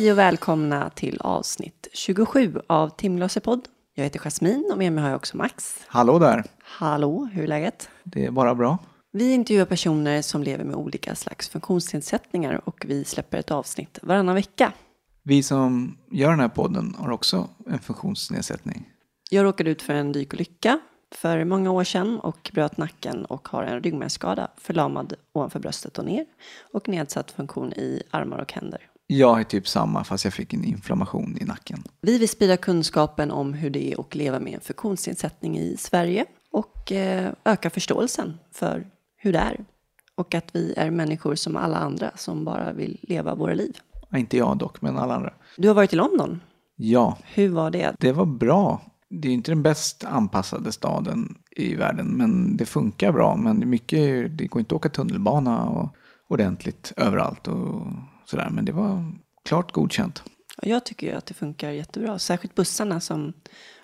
Hej och välkomna till avsnitt 27 av Timglasepodd. Jag heter Jasmin och med mig har jag också Max. Hallå där. Hallå, hur är läget? Det är bara bra. Vi intervjuar personer som lever med olika slags funktionsnedsättningar och vi släpper ett avsnitt varannan vecka. Vi som gör den här podden har också en funktionsnedsättning. Jag råkade ut för en dykolycka för många år sedan och bröt nacken och har en ryggmärgsskada, förlamad ovanför bröstet och ner och nedsatt funktion i armar och händer. Jag är typ samma fast jag fick en inflammation i nacken. Vi vill sprida kunskapen om hur det är att leva med en funktionsnedsättning i Sverige och eh, öka förståelsen för hur det är. Och att vi är människor som alla andra som bara vill leva våra liv. Ja, inte jag dock, men alla andra. Du har varit i London. Ja, Hur var det? det var bra. Det är inte den bäst anpassade staden i världen, men det funkar bra. Men mycket, det går inte att åka tunnelbana och ordentligt överallt och sådär. Men det var klart godkänt. Jag tycker ju att det funkar jättebra. Särskilt bussarna som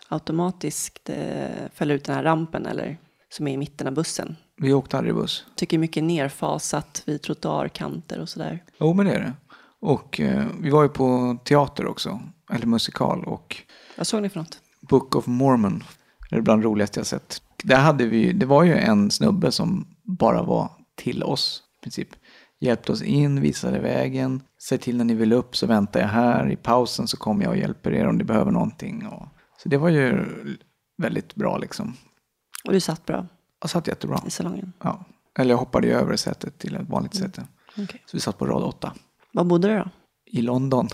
automatiskt eh, fäller ut den här rampen eller som är i mitten av bussen. Vi åkte aldrig buss. Tycker mycket nerfasat vid trottoarkanter och sådär. Jo, men det är det. Och eh, vi var ju på teater också, eller musikal. Och Vad såg ni för något? Book of Mormon. Det är bland det roligaste jag sett. Där hade vi, det var ju en snubbe som bara var till oss i princip. Hjälpte oss in, visade vägen. Säg till när ni vill upp så väntar jag här. I pausen så kommer jag och hjälper er om ni behöver någonting. Och, så det var ju väldigt bra liksom. Och du satt bra Jag satt jättebra. i salongen. Ja. Eller jag hoppade ju över sätet till ett vanligt säte. Okej. Så vi satt på rad åtta. Var bodde du då? I London.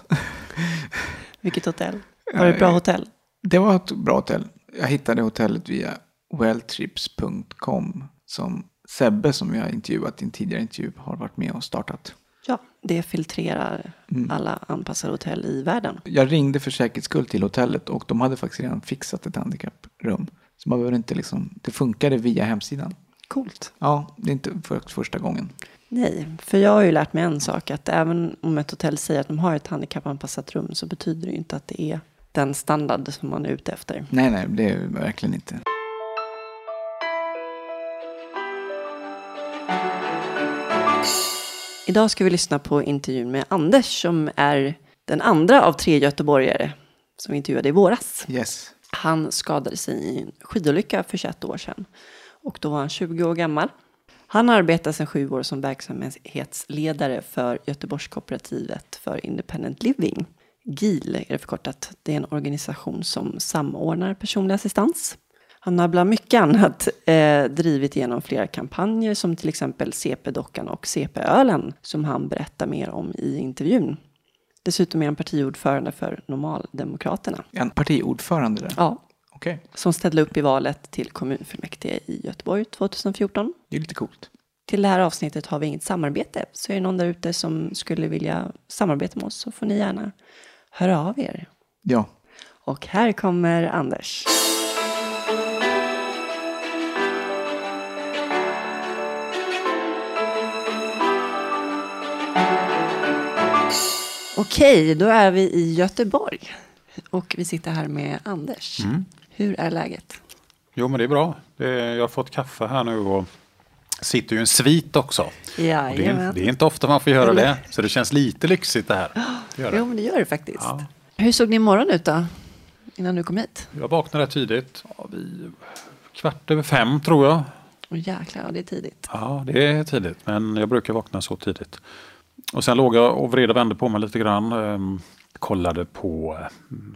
Vilket hotell? Var det ett bra hotell? Det var ett bra hotell. Jag hittade hotellet via welltrips.com som Sebbe som jag intervjuat i en tidigare intervju har varit med och startat. Ja, det filtrerar alla anpassade hotell i världen. Jag ringde för säkerhets skull till hotellet och de hade faktiskt redan fixat ett handikapprum. Så man behöver inte liksom, det funkade via hemsidan. Coolt. Ja, det är inte för första gången. Nej, för jag har ju lärt mig en sak. Att även om ett hotell säger att de har ett handikappanpassat rum så betyder det ju inte att det är den standard som man är ute efter. Nej, nej, det är verkligen inte. Idag ska vi lyssna på intervjun med Anders som är den andra av tre göteborgare som vi intervjuade i våras. Yes. Han skadade sig i en skidolycka för 21 år sedan och då var han 20 år gammal. Han arbetar sedan sju år som verksamhetsledare för Göteborgskooperativet för Independent Living. GIL är det förkortat. Det är en organisation som samordnar personlig assistans. Han har bland mycket annat eh, drivit igenom flera kampanjer som till exempel CP-dockan och CP-ölen som han berättar mer om i intervjun. Dessutom är han partiordförande för Normaldemokraterna. En partiordförande där. Ja, Okej, som ställde upp i valet till kommunfullmäktige i Göteborg 2014. det är lite coolt. Till det här avsnittet har vi inget samarbete, så är det någon där ute som skulle vilja samarbeta med oss så får ni gärna höra av er. Ja, Och här kommer Anders. Okej, då är vi i Göteborg. Och vi sitter här med Anders. Hur är läget? Jo, men det är bra. Det är, jag har fått kaffe här nu och sitter ju i en svit också. Och det, är, det är inte ofta man får göra det, så det känns lite lyxigt det här. Det gör det. Jo, men det gör det faktiskt. Ja. Hur såg din morgon ut då? Innan du kom hit? Jag vaknade tidigt. Ja, vi, kvart över fem tror jag. Åh jäklar, ja, det är tidigt. Ja, det är tidigt, men jag brukar vakna så tidigt. Och sen låg jag och vred och vände på mig lite grann. Ehm, kollade på eh,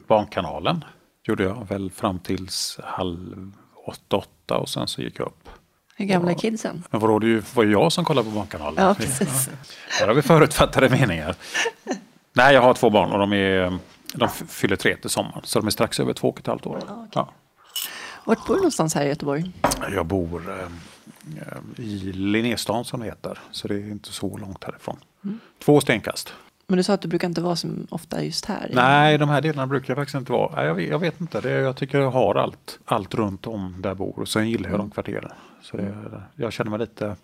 Barnkanalen. Gjorde jag väl fram tills halv åtta, åtta och sen så gick jag upp. Hur gamla är kidsen? Men vadå, det var ju jag som kollade på Barnkanalen. Ja, precis. Där har vi förutfattade meningar. Nej, jag har två barn och de, är, de fyller tre till sommaren. Så de är strax över två och ett halvt år. Ja. Vart bor du någonstans här i Göteborg? Jag bor eh, i Linnéstan som det heter. Så det är inte så långt härifrån. Två stenkast. Men du sa att du brukar inte vara så ofta just här. Nej, de här delarna brukar jag faktiskt inte vara. Jag, vet, jag vet inte. Det, jag tycker jag har allt, allt runt om där jag bor. Och sen gillar jag de kvarteren. Så det, jag känner mig, lite,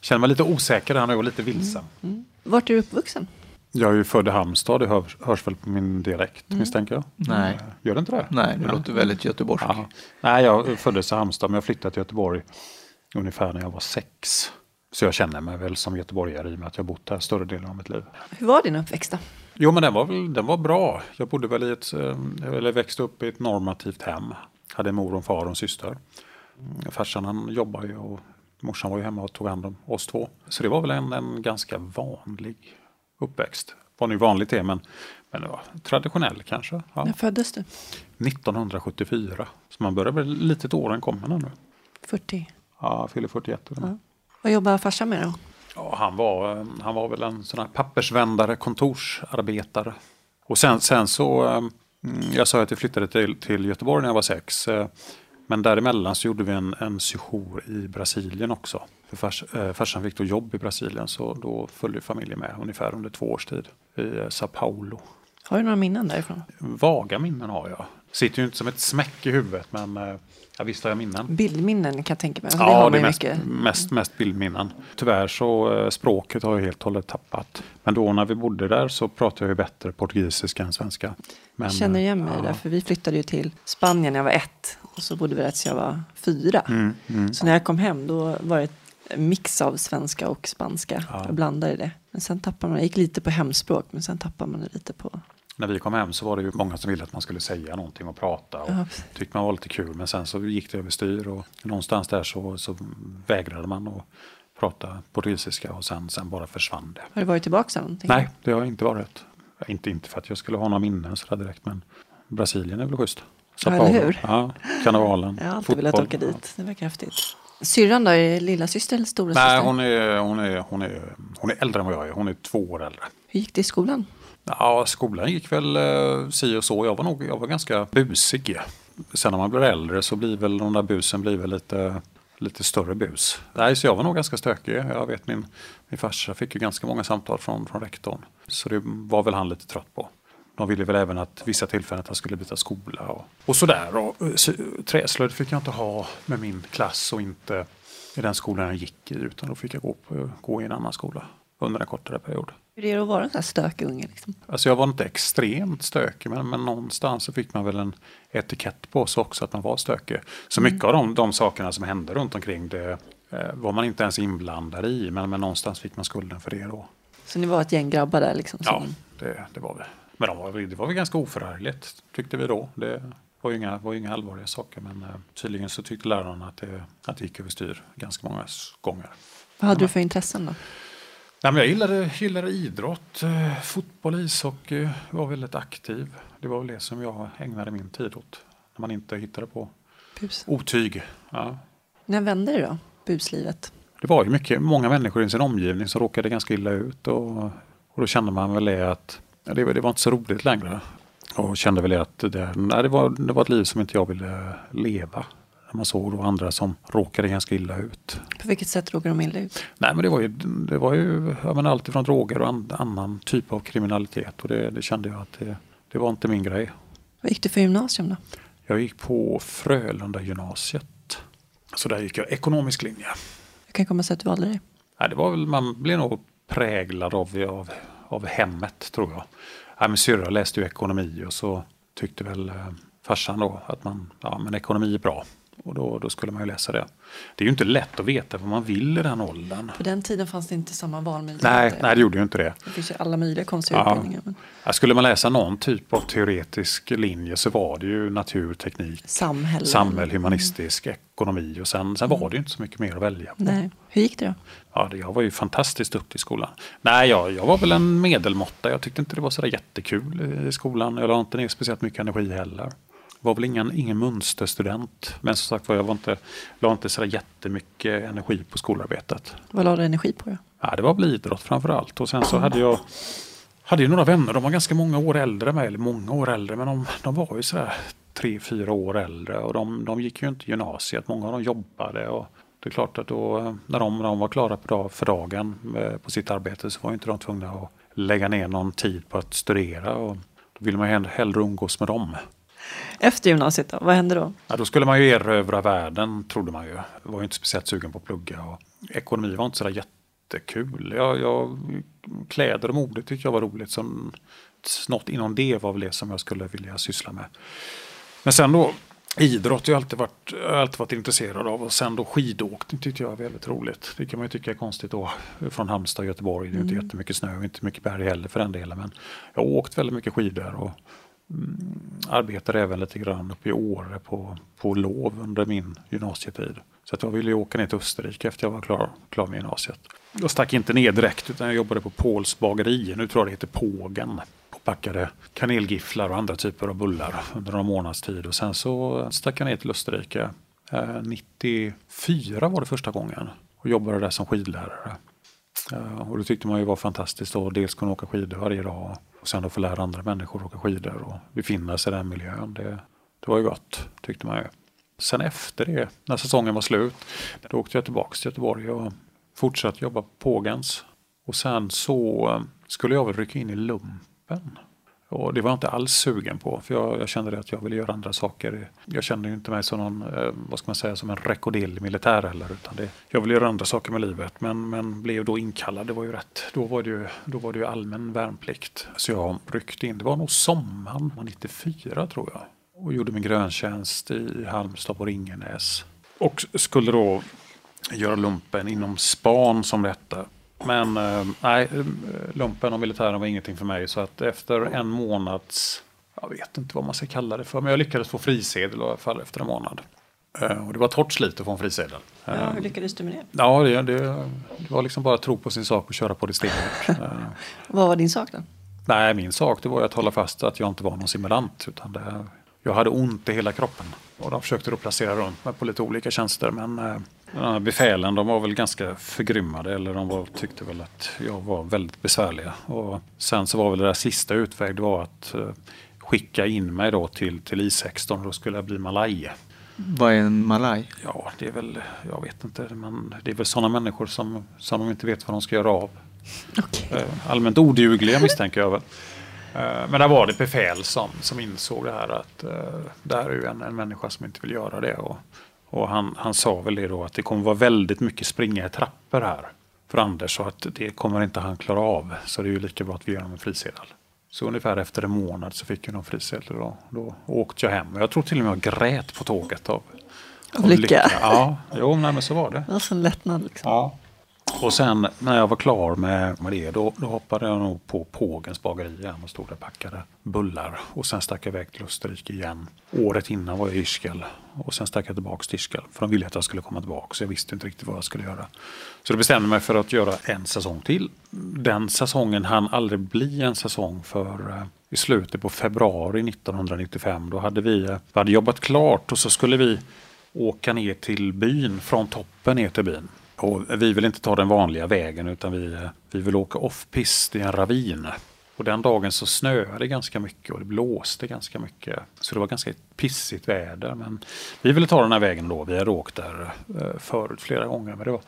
känner mig lite osäker här nu och lite vilsen. Vart är du uppvuxen? Jag är ju född i Halmstad, det hörs, hörs väl på min dialekt misstänker jag. Nej. Gör det inte det? nej, det låter väldigt göteborgskt. Nej, jag föddes i Halmstad men jag flyttade till Göteborg ungefär när jag var sex. Så jag känner mig väl som göteborgare i och med att jag bott här större delen av mitt liv. Hur var din uppväxt då? Jo, men den var, väl, den var bra. Jag bodde väl i ett, eh, eller växte upp i ett normativt hem. Hade en mor och en far och en syster. Mm, Farsan han jobbade ju och morsan var ju hemma och tog hand om oss två. Så det var väl en, en ganska vanlig uppväxt. Vad nu vanligt är, men, men det var traditionell kanske. Ja. När föddes du? 1974. Så man börjar väl lite till åren komma nu. 40. Ja, jag fyller 41. eller? Ja. Vad jobbar farsan med då? Ja, han, var, han var väl en sån här pappersvändare, kontorsarbetare. Och sen, sen så, mm, jag sa att jag flyttade till, till Göteborg när jag var sex. eh, Men däremellan så gjorde vi en, en sejour i Brasilien också. För fars, eh, farsan fick då jobb i Brasilien så då följde familjen med ungefär under två års tid i eh, Sao Paulo. Har du några minnen därifrån? Vaga minnen har jag. Sitter ju inte som ett smäck i huvudet men eh, ja, visst har jag minnen. Bildminnen kan jag tänka mig. Alltså, Ja, det man är mest, mest, mest bildminnen. Tyvärr så eh, språket har jag helt och hållet tappat. Men då när vi bodde där så pratade jag ju bättre portugisiska än svenska. Men, Jag känner igen mig eh, där, för vi flyttade ju till Spanien när jag var ett. Och så bodde vi där tills jag var fyra. Mm, mm. Så när jag kom hem då var det mix av svenska och spanska. Ja. Jag blandade det. Men sen tappade man, jag gick lite på hemspråk, men sen tappade man det lite på... När vi kom hem så var det ju många som ville att man skulle säga någonting och prata. Och Ja, tyckte man var lite kul. Men sen så gick det överstyr och någonstans där så, så vägrade man att prata portugisiska och sen, sen bara försvann det. Har du varit tillbaka någonting? Nej, det har inte varit. Inte, inte för att jag skulle ha några minnen sådär direkt men Brasilien är väl schysst. Sao Ja, eller hur? Ja, karnevalen. Jag har alltid velat åka dit. Det verkar häftigt. Syrran då, är det lilla syster eller stora Nej, syster? hon är, hon, är, hon, är, hon är äldre än vad jag är. Hon är två år äldre. Hur gick det i skolan? Ja, skolan gick väl eh, si och så. Jag var nog jag var ganska busig. Sen när man blir äldre så blir väl de där busen blir väl lite, lite större bus. Nej, så jag var nog ganska stökig. Jag vet min, min farsa fick ju ganska många samtal från, från rektorn. Så det var väl han lite trött på. De ville väl även att vissa tillfällen att han skulle byta skola och, och sådär. Och, eh, så, träslöjd fick jag inte ha med min klass och inte i den skolan jag gick i utan då fick jag gå, på, gå i en annan skola under en kortare period. Hur är det att vara en sån här stökig unge? Liksom? Alltså jag var inte extremt stökig men, men någonstans så fick man väl en etikett på sig också att man var stökig. Så mycket av de, de sakerna som hände runt omkring det eh, var man inte ens inblandad i men, men någonstans fick man skulden för det då. Så ni var ett gäng grabbar där liksom? Ja, det, det var vi. Men de var, det var väl ganska oförargligt tyckte vi då. Det var ju inga, var ju inga allvarliga saker men eh, tydligen så tyckte lärarna att det, att det gick överstyr ganska många gånger. Vad hade du för intressen då? Nej, men jag gillade, gillade idrott, eh, fotboll, ishockey. Var väldigt aktiv. Det var väl det som jag ägnade min tid åt. När man inte hittade på Bus. otyg. Ja. När vände det då? Buslivet? Det var ju mycket, många människor i sin omgivning som råkade ganska illa ut. Och, och då kände man väl det att ja, det, var- det var inte så roligt längre. Och kände väl att det, nej, det, var, det var ett liv som inte jag ville leva. Man såg då andra som råkade ganska illa ut. På vilket sätt råkade de illa ut? Nej men det var ju, det var ju menar, allt ifrån droger och an, annan typ av kriminalitet. Och det, det kände jag att det, det var inte min grej. Vad gick du för gymnasium då? Jag gick på Frölunda gymnasiet. Så där gick jag ekonomisk linje. Hur kan komma sig att du valde det? Nej, det var väl, man blev nog präglad av, av, av hemmet tror jag. Nej, min syrra läste ju ekonomi och så tyckte väl eh, farsan då att man, ja, men ekonomi är bra. Och då, då skulle man ju läsa det. Det är ju inte lätt att veta vad man vill i den åldern. På den tiden fanns det inte samma valmöjligheter. Nej, nej, det gjorde ju inte det. Det finns ju alla möjliga konstiga Ja. utbildningar. Men Skulle man läsa någon typ av teoretisk linje så var det ju natur, teknik, samhälle. samhälle, humanistisk, ekonomi och sen, sen var det ju inte så mycket mer att välja på. Nej. Hur gick det då? Ja, jag var ju fantastiskt duktig i skolan. Nej, jag, jag var väl en medelmåtta. Jag tyckte inte det var så jättekul i skolan. Jag la inte ner speciellt mycket energi heller. Var väl ingen, ingen mönsterstudent. Men som sagt var, jag var inte, la inte så jättemycket energi på skolarbetet. Vad la du energi på då? Ja, det var väl idrott framför allt. Och sen så hade jag hade ju några vänner, de var ganska många år äldre än mig, eller många år äldre, men de, de var ju sådär tre, fyra år äldre och de, de gick ju inte gymnasiet, många av dem jobbade och det är klart att då när de, när de var klara på dag, för dagen eh, på sitt arbete så var ju inte de tvungna att lägga ner någon tid på att studera och då ville man ju hell- hellre umgås med dem. Efter gymnasiet då? Vad hände då? Ja, då skulle man ju erövra världen, trodde man ju. Var ju inte speciellt sugen på att plugga. Och ekonomi var inte så där jättekul. Jag, jag, kläder och mode tyckte jag var roligt. Så något inom det var väl det som jag skulle vilja syssla med. Men sen då, idrott har jag alltid varit, alltid varit intresserad av och sen då skidåkning tyckte jag var väldigt roligt. Det kan man ju tycka är konstigt då från Halmstad och Göteborg. Det är inte Mm. jättemycket snö och inte mycket berg heller för den delen. Men jag har åkt väldigt mycket skidor och Mm. arbetade även lite grann uppe i Åre på, på lov under min gymnasietid. Så att jag ville ju åka ner till Österrike efter jag var klar, klar med gymnasiet. Jag stack inte ner direkt utan jag jobbade på Pauls bageri. Nu tror jag det heter Pågen. Och packade kanelgifflar och andra typer av bullar under några månaders tid. Och sen så stack jag ner till Österrike. Eh, 94 var det första gången. Och jobbade där som skidlärare. Eh, och det tyckte man ju var fantastiskt att dels kunna åka skidor varje dag. Och sen att få lära andra människor att åka skidor och befinna sig i den miljön. Det, det var ju gott tyckte man ju. Sen efter det, när säsongen var slut, då åkte jag tillbaka till Göteborg och fortsatte jobba på Pågens. Och sen så skulle jag väl rycka in i lumpen. Och det var jag inte alls sugen på, för jag, jag kände att jag ville göra andra saker. Jag kände ju inte mig som någon, eh, vad ska man säga, som en rekorderlig militär heller. Utan det, jag ville göra andra saker med livet, men, men blev då inkallad. Det var ju rätt. Då var det ju, då var det ju allmän värnplikt. Så jag ryckte in, det var nog sommaren 94 tror jag. Och gjorde min gröntjänst i Halmstad på Ringenäs. Och skulle då göra lumpen inom span som detta. Men eh, nej, lumpen och militären var ingenting för mig. Så att efter en månads, jag vet inte vad man ska kalla det för, men jag lyckades få frisedel i alla fall efter en månad. Eh, och det var torrt slit att få en frisedel. Ja, Eh, hur lyckades du med det? Ja, det, det, det var liksom bara att tro på sin sak och köra på det stenhårt. Vad var din sak då? Nej, min sak det var att hålla fast att jag inte var någon simulant. Utan det, jag hade ont i hela kroppen. Och de försökte då placera runt mig på lite olika tjänster. Men de här befälen de var väl ganska förgrymmade. Eller de var, tyckte väl att jag var väldigt besvärliga. Och sen så var väl det där sista utväg det var att eh, skicka in mig då till, till I16. Då skulle jag bli malaj. Vad är en malaj? Ja, det är väl, jag vet inte. Men det är väl sådana människor som, som de inte vet vad de ska göra av. Okej. Eh, allmänt odugliga misstänker jag väl. Eh, Men där var det befäl som, som insåg det här att det här är ju en, en människa som inte vill göra det. Och, och han, han sa väl det då att det kommer vara väldigt mycket springa i trappor här för Anders så att det kommer inte han klara av. Så det är ju lika bra att vi ger honom en frisedel. Så ungefär efter en månad så fick jag någon frisedel och då åkte jag hem. Jag tror till och med jag grät på tåget av, Av lycka. Ja, jo, nej, men så var det. Det var så en lättnad liksom. Ja. Och sen när jag var klar med, med det då, då hoppade jag nog på Pågens bageri igen och stod där och packade bullar. Och sen stack jag iväg till Österrike igen. Året innan var jag i Ischgl och sen stack jag tillbaka till Ischgl. För de ville att jag skulle komma tillbaka så jag visste inte riktigt vad jag skulle göra. Så då bestämde jag mig för att göra en säsong till. Den säsongen hann aldrig bli en säsong för eh, i slutet på februari 1995 då hade vi, eh, vi hade jobbat klart och så skulle vi åka ner till byn, från toppen ner till byn. Och vi vill inte ta den vanliga vägen utan vi, vi vill åka off-pist i en ravin. Och den dagen så snöade det ganska mycket och det blåste ganska mycket. Så det var ganska pissigt väder. Men vi ville ta den här vägen då. Vi hade åkt där eh, förut flera gånger. Men det, var,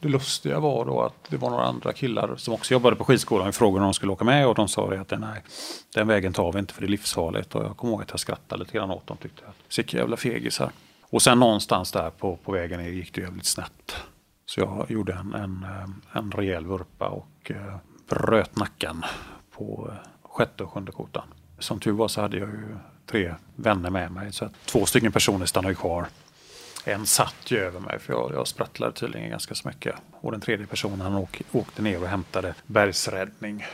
det lustiga var då att det var några andra killar som också jobbade på skidskolan. Vi frågade om de skulle åka med och de sa det att nej, den vägen tar vi inte för det är livsfarligt. Och jag kommer ihåg att jag skrattade lite grann åt dem. Tyckte att Sicka jävla fegisar. Och sen någonstans där på, på vägen ner gick det jävligt snett. Så jag gjorde en, en, en rejäl vurpa och eh, bröt nacken på eh, sjätte och sjunde kotan. Som tur var så hade jag ju tre vänner med mig. Så att två stycken personer stannade ju kvar. En satt ju över mig för jag, jag sprattlade tydligen ganska så mycket. Och den tredje personen han åk, åkte ner och hämtade bergsräddning.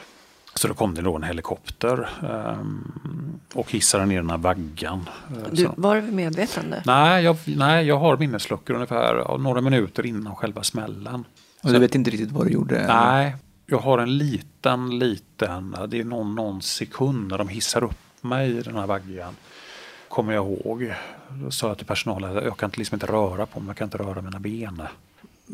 Så då kom det då en helikopter um, och hissade ner den här vaggan. Du, var du vid medvetande? Nej jag, nej, jag har minnesluckor ungefär några minuter innan själva smällen. Och du vet inte riktigt vad du gjorde? Nej, jag har en liten, liten, det är någon, någon sekund när de hissar upp mig i den här vaggan. Kommer jag ihåg. Då sa jag till personalen att jag kan inte, liksom inte röra på mig, jag kan inte röra mina ben.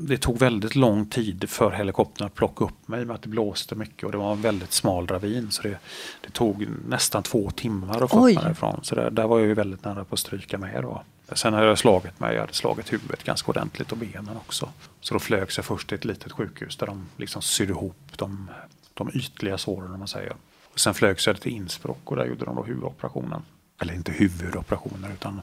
Det tog väldigt lång tid för helikoptern att plocka upp mig med att det blåste mycket och det var en väldigt smal ravin. Så det, det tog nästan två timmar att få Oj. upp mig därifrån. Så där, där var jag ju väldigt nära på att stryka med då. Sen hade jag slagit mig, jag hade slagit huvudet ganska ordentligt och benen också. Så då flögs jag först till ett litet sjukhus där de liksom sydde ihop de, de ytliga såren om man säger. Och sen flögs jag till Innsbruck och där gjorde de då huvudoperationen. Eller inte huvudoperationer utan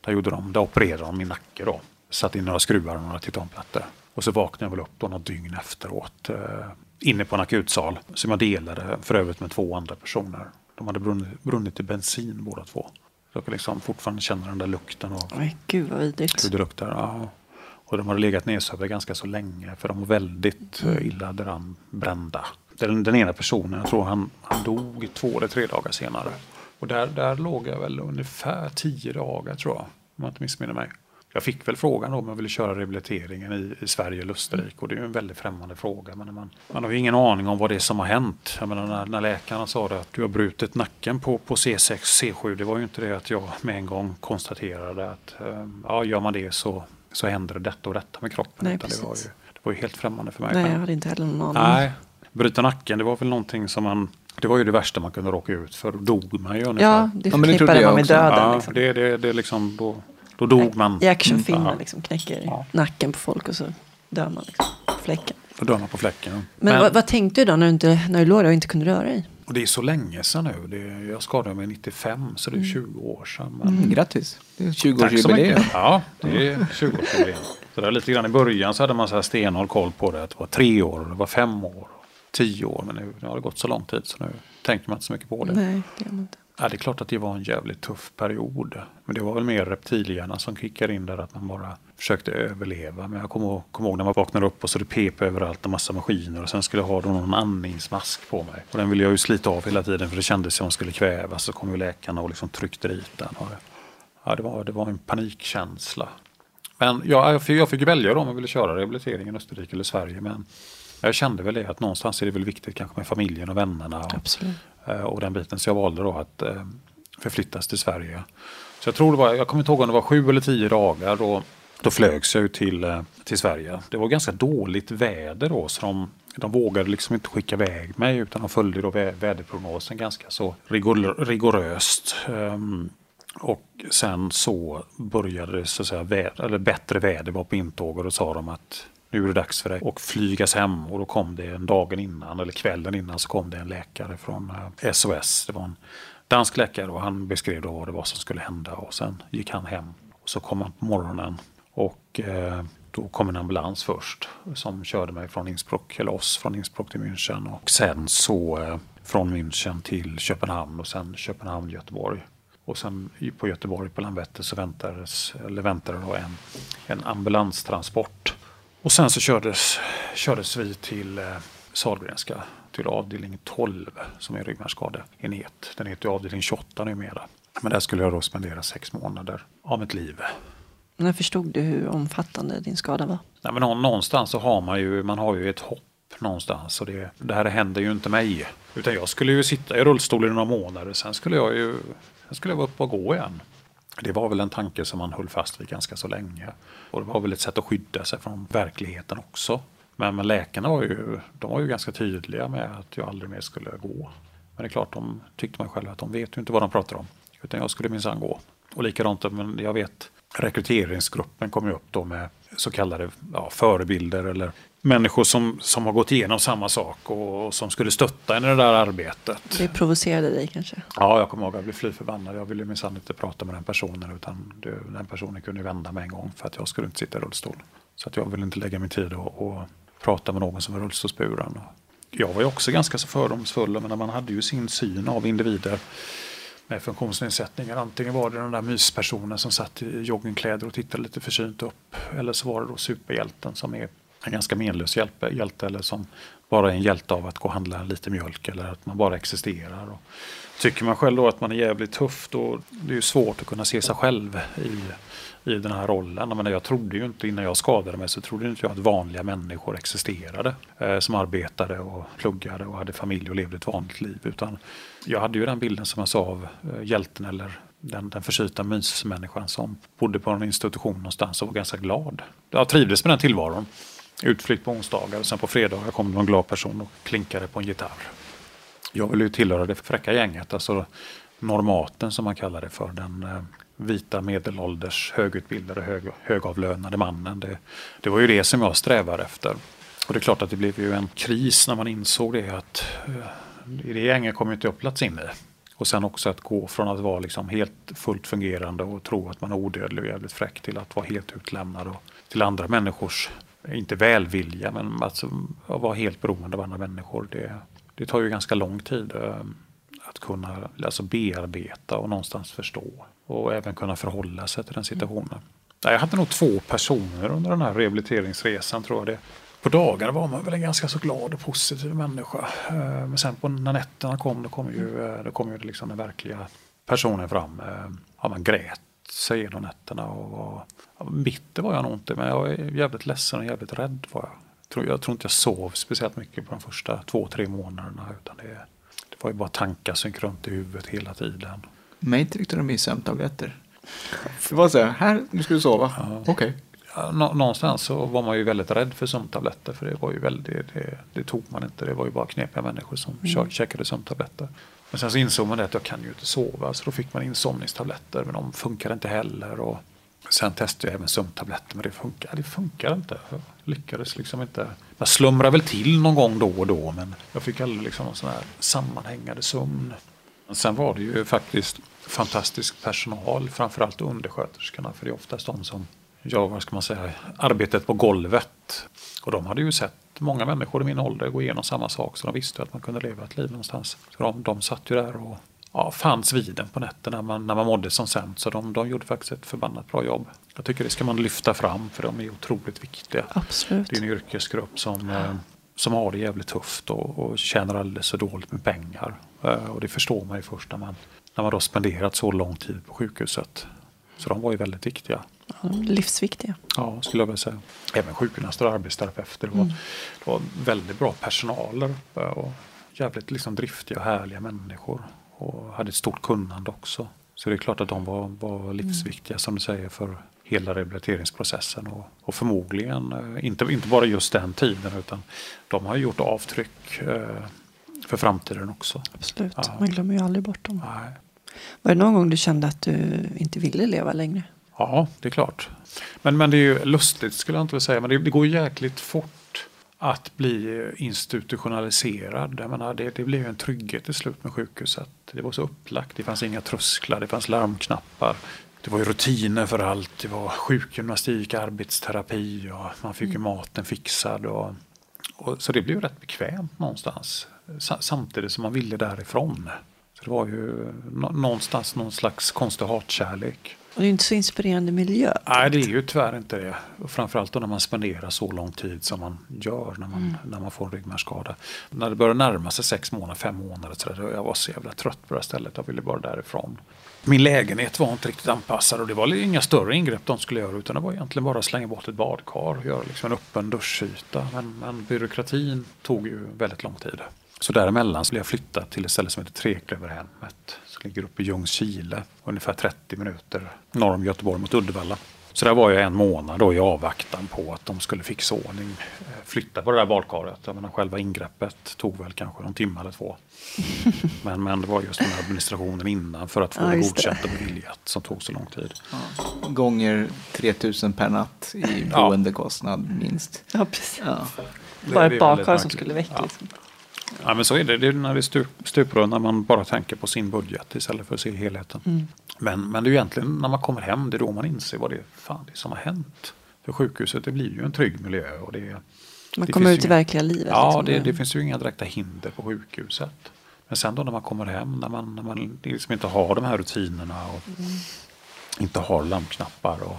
där, gjorde de, där opererade de min nacke då. Satte in några skruvar och några titanplattor. Och så vaknade jag väl upp då något dygn efteråt. Eh, inne på en akutsal som jag delade för övrigt med två andra personer. De hade brunnit, brunnit i bensin båda två. Jag kan liksom fortfarande känna den där lukten av Nej, gud vad vidrigt. hur det luktar. Ja. Och de hade legat nedsövda ganska så länge för de var väldigt mm. illa däran brända. Den, den ena personen, jag tror han, han dog två eller tre dagar senare. Och där, där låg jag väl ungefär tio dagar tror jag, om jag inte missminner mig. Jag fick väl frågan om jag ville köra rehabiliteringen i, i Sverige eller Österrike och det är ju en väldigt främmande fråga. Men man, man har ju ingen aning om vad det är som har hänt. Jag menar, när, när läkarna sa det att du har brutit nacken på, på C6, C7, det var ju inte det att jag med en gång konstaterade att eh, ja, gör man det så, så händer det detta och detta med kroppen. Nej, det, var ju, det var ju helt främmande för mig. Nej, jag hade inte heller någon aning. Nej, bryta nacken, det var väl någonting som man det var ju det värsta man kunde råka ut för. Dog man ju ungefär. Ja, det förknippade ja, man med döden. Ja, liksom. det, det, det liksom, då, då dog man. I actionfilmer mm. liksom knäcker ja. nacken på folk och så dör man liksom på fläcken. Då dör man på fläcken. Men, Men vad, vad, tänkte du då när du, inte, när du låg där och inte kunde röra dig? Och det är så länge sedan nu. Det, jag skadade mig 95 så det är 20 mm. år sedan. Men... Mm. Grattis! Det är 20-årsjubileum. Ja, det är 20-årsjubileum. Så där lite grann i början så hade man så här stenhåll koll på det. Att det var tre år, det var fem år, tio år. Men nu, nu har det gått så lång tid så nu tänker man inte så mycket på det. Nej, det gör man inte. Ja, det är klart att det var en jävligt tuff period. Men det var väl mer reptilhjärnan som kickade in där, att man bara försökte överleva. Men jag kommer kom ihåg när man vaknade upp och så det pep överallt en massa maskiner och sen skulle jag ha någon andningsmask på mig. Och den ville jag ju slita av hela tiden för det kändes som att hon skulle kvävas. Så kom ju läkarna och liksom tryckte dit den. Ja, det, var, det var en panikkänsla. Men ja, jag, fick, jag fick välja om jag ville köra rehabilitering i Österrike eller Sverige. Men jag kände väl det att någonstans är det väl viktigt kanske med familjen och vännerna. Och, Absolut. Eh, och den biten. Så jag valde då att eh, förflyttas till Sverige. Så jag tror det var, jag kommer inte ihåg om det var sju eller tio dagar. Då, då flögs jag till, eh, till Sverige. Det var ganska dåligt väder då. Så de, de vågade liksom inte skicka iväg mig utan de följde då väderprognosen ganska så rigor, rigoröst. Um, och sen så började det så att säga väder, eller bättre väder var på intåg och då sa de att nu är det dags för dig att flygas hem. Och då kom det en dagen innan, eller kvällen innan, så kom det en läkare från eh, SOS. Det var en dansk läkare och han beskrev då vad det var som skulle hända. Och sen gick han hem. Och så kom han på morgonen och eh, då kom en ambulans först som körde mig från Innsbruck, eller oss från Innsbruck till München. Och sen så eh, från München till Köpenhamn och sen Köpenhamn, Göteborg. Och sen på Göteborg på Landvetter så väntades, eller väntade då en, en ambulanstransport och sen så kördes, kördes vi till eh, Sahlgrenska, till avdelning 12 som är ryggmärgsskadeenhet. Den heter avdelning 28 numera. Men där skulle jag då spendera sex månader av mitt liv. När förstod du hur omfattande din skada var? Nej, men någonstans så har man ju, man har ju ett hopp någonstans. Och det, det här händer ju inte mig. Utan jag skulle ju sitta i rullstol i några månader. Sen skulle jag ju sen skulle jag vara uppe och gå igen. Det var väl en tanke som man höll fast vid ganska så länge. Och det var väl ett sätt att skydda sig från verkligheten också. Men, men läkarna var ju, de var ju ganska tydliga med att jag aldrig mer skulle gå. Men det är klart, de tyckte man själv att de vet ju inte vad de pratar om. Utan jag skulle minsann gå. Och likadant, men jag vet rekryteringsgruppen kom ju upp då med så kallade ja, förebilder eller människor som, som har gått igenom samma sak och, och som skulle stötta en i det där arbetet. Det provocerade dig kanske? Ja, jag kommer ihåg att jag blev fly förbannad. Jag ville minsann inte prata med den personen utan det, den personen kunde vända med en gång för att jag skulle inte sitta i rullstol. Så att jag ville inte lägga min tid och, och prata med någon som var rullstolsburen. Jag var ju också ganska så fördomsfull, men man hade ju sin syn av individer med funktionsnedsättningar. Antingen var det den där myspersonen som satt i joggingkläder och tittade lite försynt upp. Eller så var det då superhjälten som är en ganska menlös hjälte, hjälte eller som bara är en hjälte av att gå och handla lite mjölk eller att man bara existerar. Och tycker man själv då att man är jävligt tuff då det är det svårt att kunna se sig själv i, i den här rollen. Jag, jag trodde ju inte innan jag skadade mig så trodde inte jag att vanliga människor existerade eh, som arbetade och pluggade och hade familj och levde ett vanligt liv. Utan jag hade ju den bilden som jag sa av eh, hjälten eller den, den försyta mysmänniskan som bodde på en institution någonstans och var ganska glad. Jag trivdes med den tillvaron. Utflykt på onsdagar och sen på fredagar kom det någon glad person och klinkade på en gitarr. Jag ville ju tillhöra det fräcka gänget, alltså normaten som man kallar det för. Den eh, vita medelålders högutbildade hög, högavlönade mannen. Det, det var ju det som jag strävade efter. Och det är klart att det blev ju en kris när man insåg det att i det gänget kommer inte jag plats in i. Och sen också att gå från att vara liksom helt fullt fungerande och tro att man är odödlig och jävligt fräck till att vara helt utlämnad och till andra människors, inte välvilja, men alltså att vara helt beroende av andra människor. Det, det tar ju ganska lång tid. Att att kunna alltså bearbeta och någonstans förstå. Och även kunna förhålla sig till den situationen. Jag hade nog två personer under den här rehabiliteringsresan tror jag det. På dagarna var man väl en ganska så glad och positiv människa. Eh, men sen på när nätterna kom, då kom ju, eh, då kom ju liksom den verkliga personen fram. Eh, ja, man grät sig igenom nätterna och var, ja, bitter var jag nog inte, men jag var jävligt ledsen och jävligt rädd var jag. Jag tror, jag tror inte jag sov speciellt mycket på de första två, tre månaderna. Utan det, det var ju bara tankar som gick runt i huvudet hela tiden. Mig tryckte de i sömntabletter. Det var så här, här nu ska du sova. Ja. Okej. Okay. Ja, någonstans så var man ju väldigt rädd för sömntabletter. För det var ju väldigt, det, det tog man inte. Det var ju bara knepiga människor som mm. käkade sömntabletter. Men sen så insåg man det att jag kan ju inte sova. Så då fick man insomningstabletter. Men de funkar inte heller. Och sen testade jag även sömntabletter. Men det funkar, det funkar inte. Jag lyckades liksom inte. Man slumrar väl till någon gång då och då. Men jag fick aldrig liksom någon sån här sammanhängande sömn. Sen var det ju faktiskt fantastisk personal, framförallt undersköterskorna, för det är oftast de som gör, vad ska man säga, arbetet på golvet. Och de hade ju sett många människor i min ålder gå igenom samma sak, så de visste att man kunde leva ett liv någonstans. Så de, de satt ju där och ja, fanns vid den på nätterna när man, när man mådde som sämst. Så de, de gjorde faktiskt ett förbannat bra jobb. Jag tycker det ska man lyfta fram, för de är otroligt viktiga. Absolut. Det är en yrkesgrupp som. Eh, som har det jävligt tufft och, och tjänar alldeles för dåligt med pengar. Eh, och det förstår man ju först när man, när man då spenderat så lång tid på sjukhuset. Så de var ju väldigt viktiga. Livsviktiga. Ja, skulle jag vilja säga. Även sjukgymnaster och arbetsterapeuter. Mm. det var väldigt bra personal där uppe och jävligt liksom driftiga och härliga människor. Och hade ett stort kunnande också. Så det är klart att de var, var livsviktiga mm. som du säger för hela rehabiliteringsprocessen. Och, och förmodligen, eh, inte, inte bara just den tiden, utan de har gjort avtryck eh, för framtiden också. Absolut, ja. man glömmer ju aldrig bort dem. Nej. Var det någon gång du kände att du inte ville leva längre? Ja, det är klart. Men, men det är ju lustigt skulle jag inte vilja säga, men det, det går jäkligt fort att bli institutionaliserad. Jag menar, det, det blev en trygghet till slut med sjukhuset. Det var så upplagt, det fanns inga trösklar, det fanns larmknappar. Det var ju rutiner för allt. Det var sjukgymnastik, arbetsterapi och man fick ju mm. maten fixad. Och, och, så det blev rätt bekvämt någonstans. Samtidigt som man ville därifrån. Så det var ju någonstans någon slags konstig hatkärlek. Och det är inte så inspirerande miljö. Nej, det är ju tyvärr inte det. Framförallt då när man spenderar så lång tid som man gör när man, mm. när man får en ryggmärgsskada. När det börjar närma sig sex månader, fem månader, så där, jag var så jävla trött på det här stället. Jag ville bara därifrån. Min lägenhet var inte riktigt anpassad och det var inga större ingrepp de skulle göra utan det var egentligen bara att slänga bort ett badkar och göra liksom en öppen duschyta. Men, men byråkratin tog ju väldigt lång tid. Så däremellan så blev jag flyttad till ett ställe som heter Treklöverhemmet. Som ligger uppe i Ljungskile, ungefär 30 minuter norr om Göteborg mot Uddevalla. Så där var jag en månad då i avvaktan på att de skulle fixa ordning, eh, flytta på det där badkaret. Jag menar, själva ingreppet tog väl kanske en timme eller två. Men, men det var just den här administrationen innan för att få ja, det godkänt och beviljat som tog så lång tid. Ja. Gånger 3000 per natt i boendekostnad ja. minst. Ja, precis. Ja. Bara ett badkar som skulle väck. Liksom. Ja, men så är det. Det är när det stup, stuprör när man bara tänker på sin budget istället för att se helheten. Mm. Men, men det är egentligen när man kommer hem, det är då man inser vad det är, fan, det är som har hänt. För sjukhuset, det blir ju en trygg miljö. Och det, man det kommer ut i verkliga livet. Ja, liksom. det, det, finns ju inga direkta hinder på sjukhuset. Men sen då när man kommer hem, när man, när man liksom inte har de här rutinerna och mm. inte har lampknappar. Och,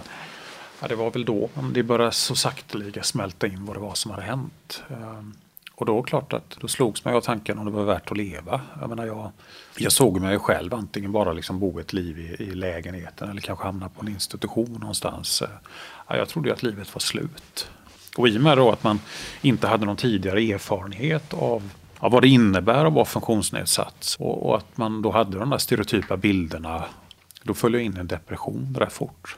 ja, det var väl då det började så sakteliga smälta in vad det var som hade hänt. Um, och då klart att då slogs man av tanken om det var värt att leva. Jag, menar, jag, jag såg mig själv antingen bara liksom bo ett liv i, i lägenheten eller kanske hamna på en institution någonstans. Ja, jag trodde att livet var slut. Och i och med då att man inte hade någon tidigare erfarenhet av, av vad det innebär att vara funktionsnedsatt och, och, att man då hade de där stereotypa bilderna. Då föll jag in i en depression rätt fort.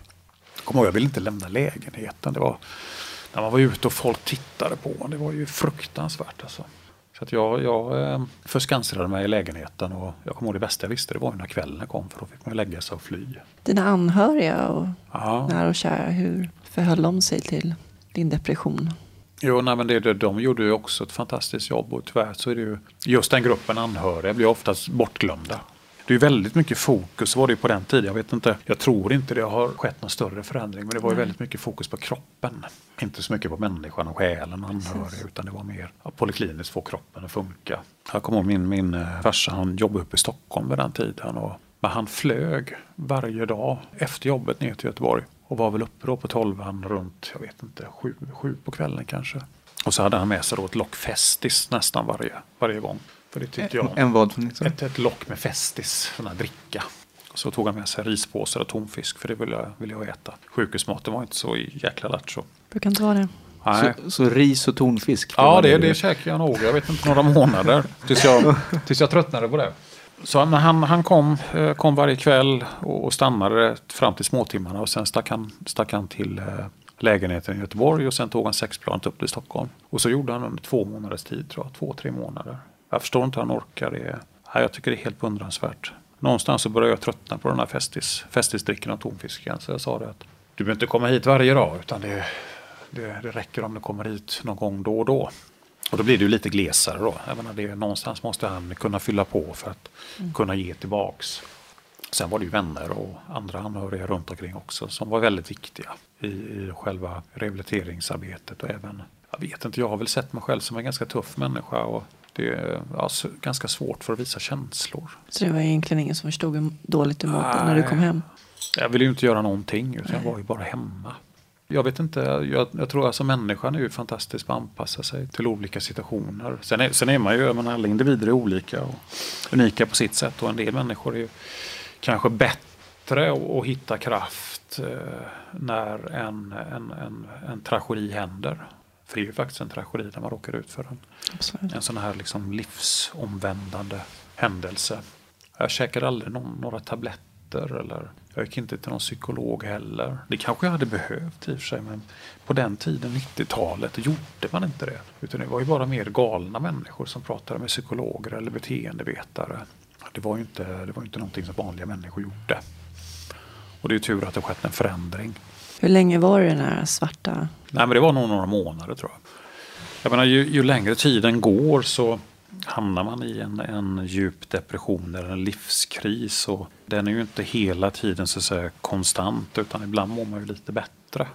Kom ihåg, jag ville inte lämna lägenheten. Det var, när man var ute och folk tittade på en. Det var ju fruktansvärt alltså. Så att jag, jag eh, förskansade mig i lägenheten och jag kommer ihåg det bästa jag visste det var när kvällen kom för då fick man lägga sig och fly. Dina anhöriga och ja. nära och kära, hur förhöll de sig till din depression? Jo, nej, men det, de gjorde ju också ett fantastiskt jobb och tyvärr så är det ju just den gruppen anhöriga blir oftast bortglömda. Det är väldigt mycket fokus var det på den tiden. Jag vet inte, jag tror inte det har skett någon större förändring. Men det var ju väldigt mycket fokus på kroppen. Inte så mycket på människan och själen och anhöriga. Utan det var mer ja, polikliniskt få kroppen att funka. Jag kommer ihåg min, min eh, farsa, han jobbade uppe i Stockholm vid den tiden. Och, men han flög varje dag efter jobbet ner till Göteborg. Och var väl uppe då på tolvan runt, jag vet inte, sju, sju på kvällen kanske. Och så hade han med sig då ett lock Festis nästan varje, varje gång. För det tyckte jag. En vad liksom? Ett, ett lock med Festis, sån här dricka. Och så tog han med sig rispåsar och tonfisk för det ville jag, ville jag äta. Sjukhusmaten var inte så jäkla lattjo. Brukar inte vara det. Nej. Så, så ris och tonfisk? Ja, det, du- det käkade jag nog. Jag vet inte, några månader. Tills jag, tills jag tröttnade på det. Så han, han kom, eh, kom varje kväll och, och stannade fram till småtimmarna. Och sen stack han, stack han till eh, lägenheten i Göteborg och sen tog han sexplanet upp till Stockholm. Och så gjorde han under två månaders tid, tror jag. Två, tre månader. Jag förstår inte hur han orkar det. Jag tycker det är helt beundransvärt. Någonstans så började jag tröttna på den här festis, festisdrickan och tonfisken. Så jag sa det att du behöver inte komma hit varje dag utan det, det, det räcker om du kommer hit någon gång då och då. Och då blir det ju lite glesare då. Jag menar, det, någonstans måste han kunna fylla på för att kunna ge tillbaks. Sen var det ju vänner och andra anhöriga runt omkring också som var väldigt viktiga i, i själva rehabiliteringsarbetet. Och även, jag vet inte, jag har väl sett mig själv som en ganska tuff människa och det är s- ganska svårt för att visa känslor. Så det var egentligen ingen som förstod hur dåligt du mådde när du kom hem. Jag ville ju inte göra någonting utan jag var ju bara hemma. Jag vet inte, jag, jag tror alltså människan är ju fantastisk på att anpassa sig till olika situationer. Sen är, sen är man ju, menar, alla individer är olika och unika på sitt sätt och en del människor är ju kanske bättre att, att hitta kraft eh, när en, en, en, en tragedi händer. För det är ju faktiskt en tragedi när man råkar ut för en, Absolut. en sån här liksom livsomvändande händelse. Jag käkade aldrig någon, några tabletter eller jag gick inte till någon psykolog heller. Det kanske jag hade behövt i och för sig men på den tiden, 90-talet, gjorde man inte det. Utan det var ju bara mer galna människor som pratade med psykologer eller beteendevetare. Det var ju inte, det var inte någonting som vanliga människor gjorde. Och det är tur att det skett en förändring. Hur länge var det den här svarta? Nej, men det var nog några månader tror jag. Jag menar, ju, ju längre tiden går så hamnar man i en, en djup depression eller en livskris. Och den är ju inte hela tiden så att säga konstant utan ibland mår man ju lite bättre.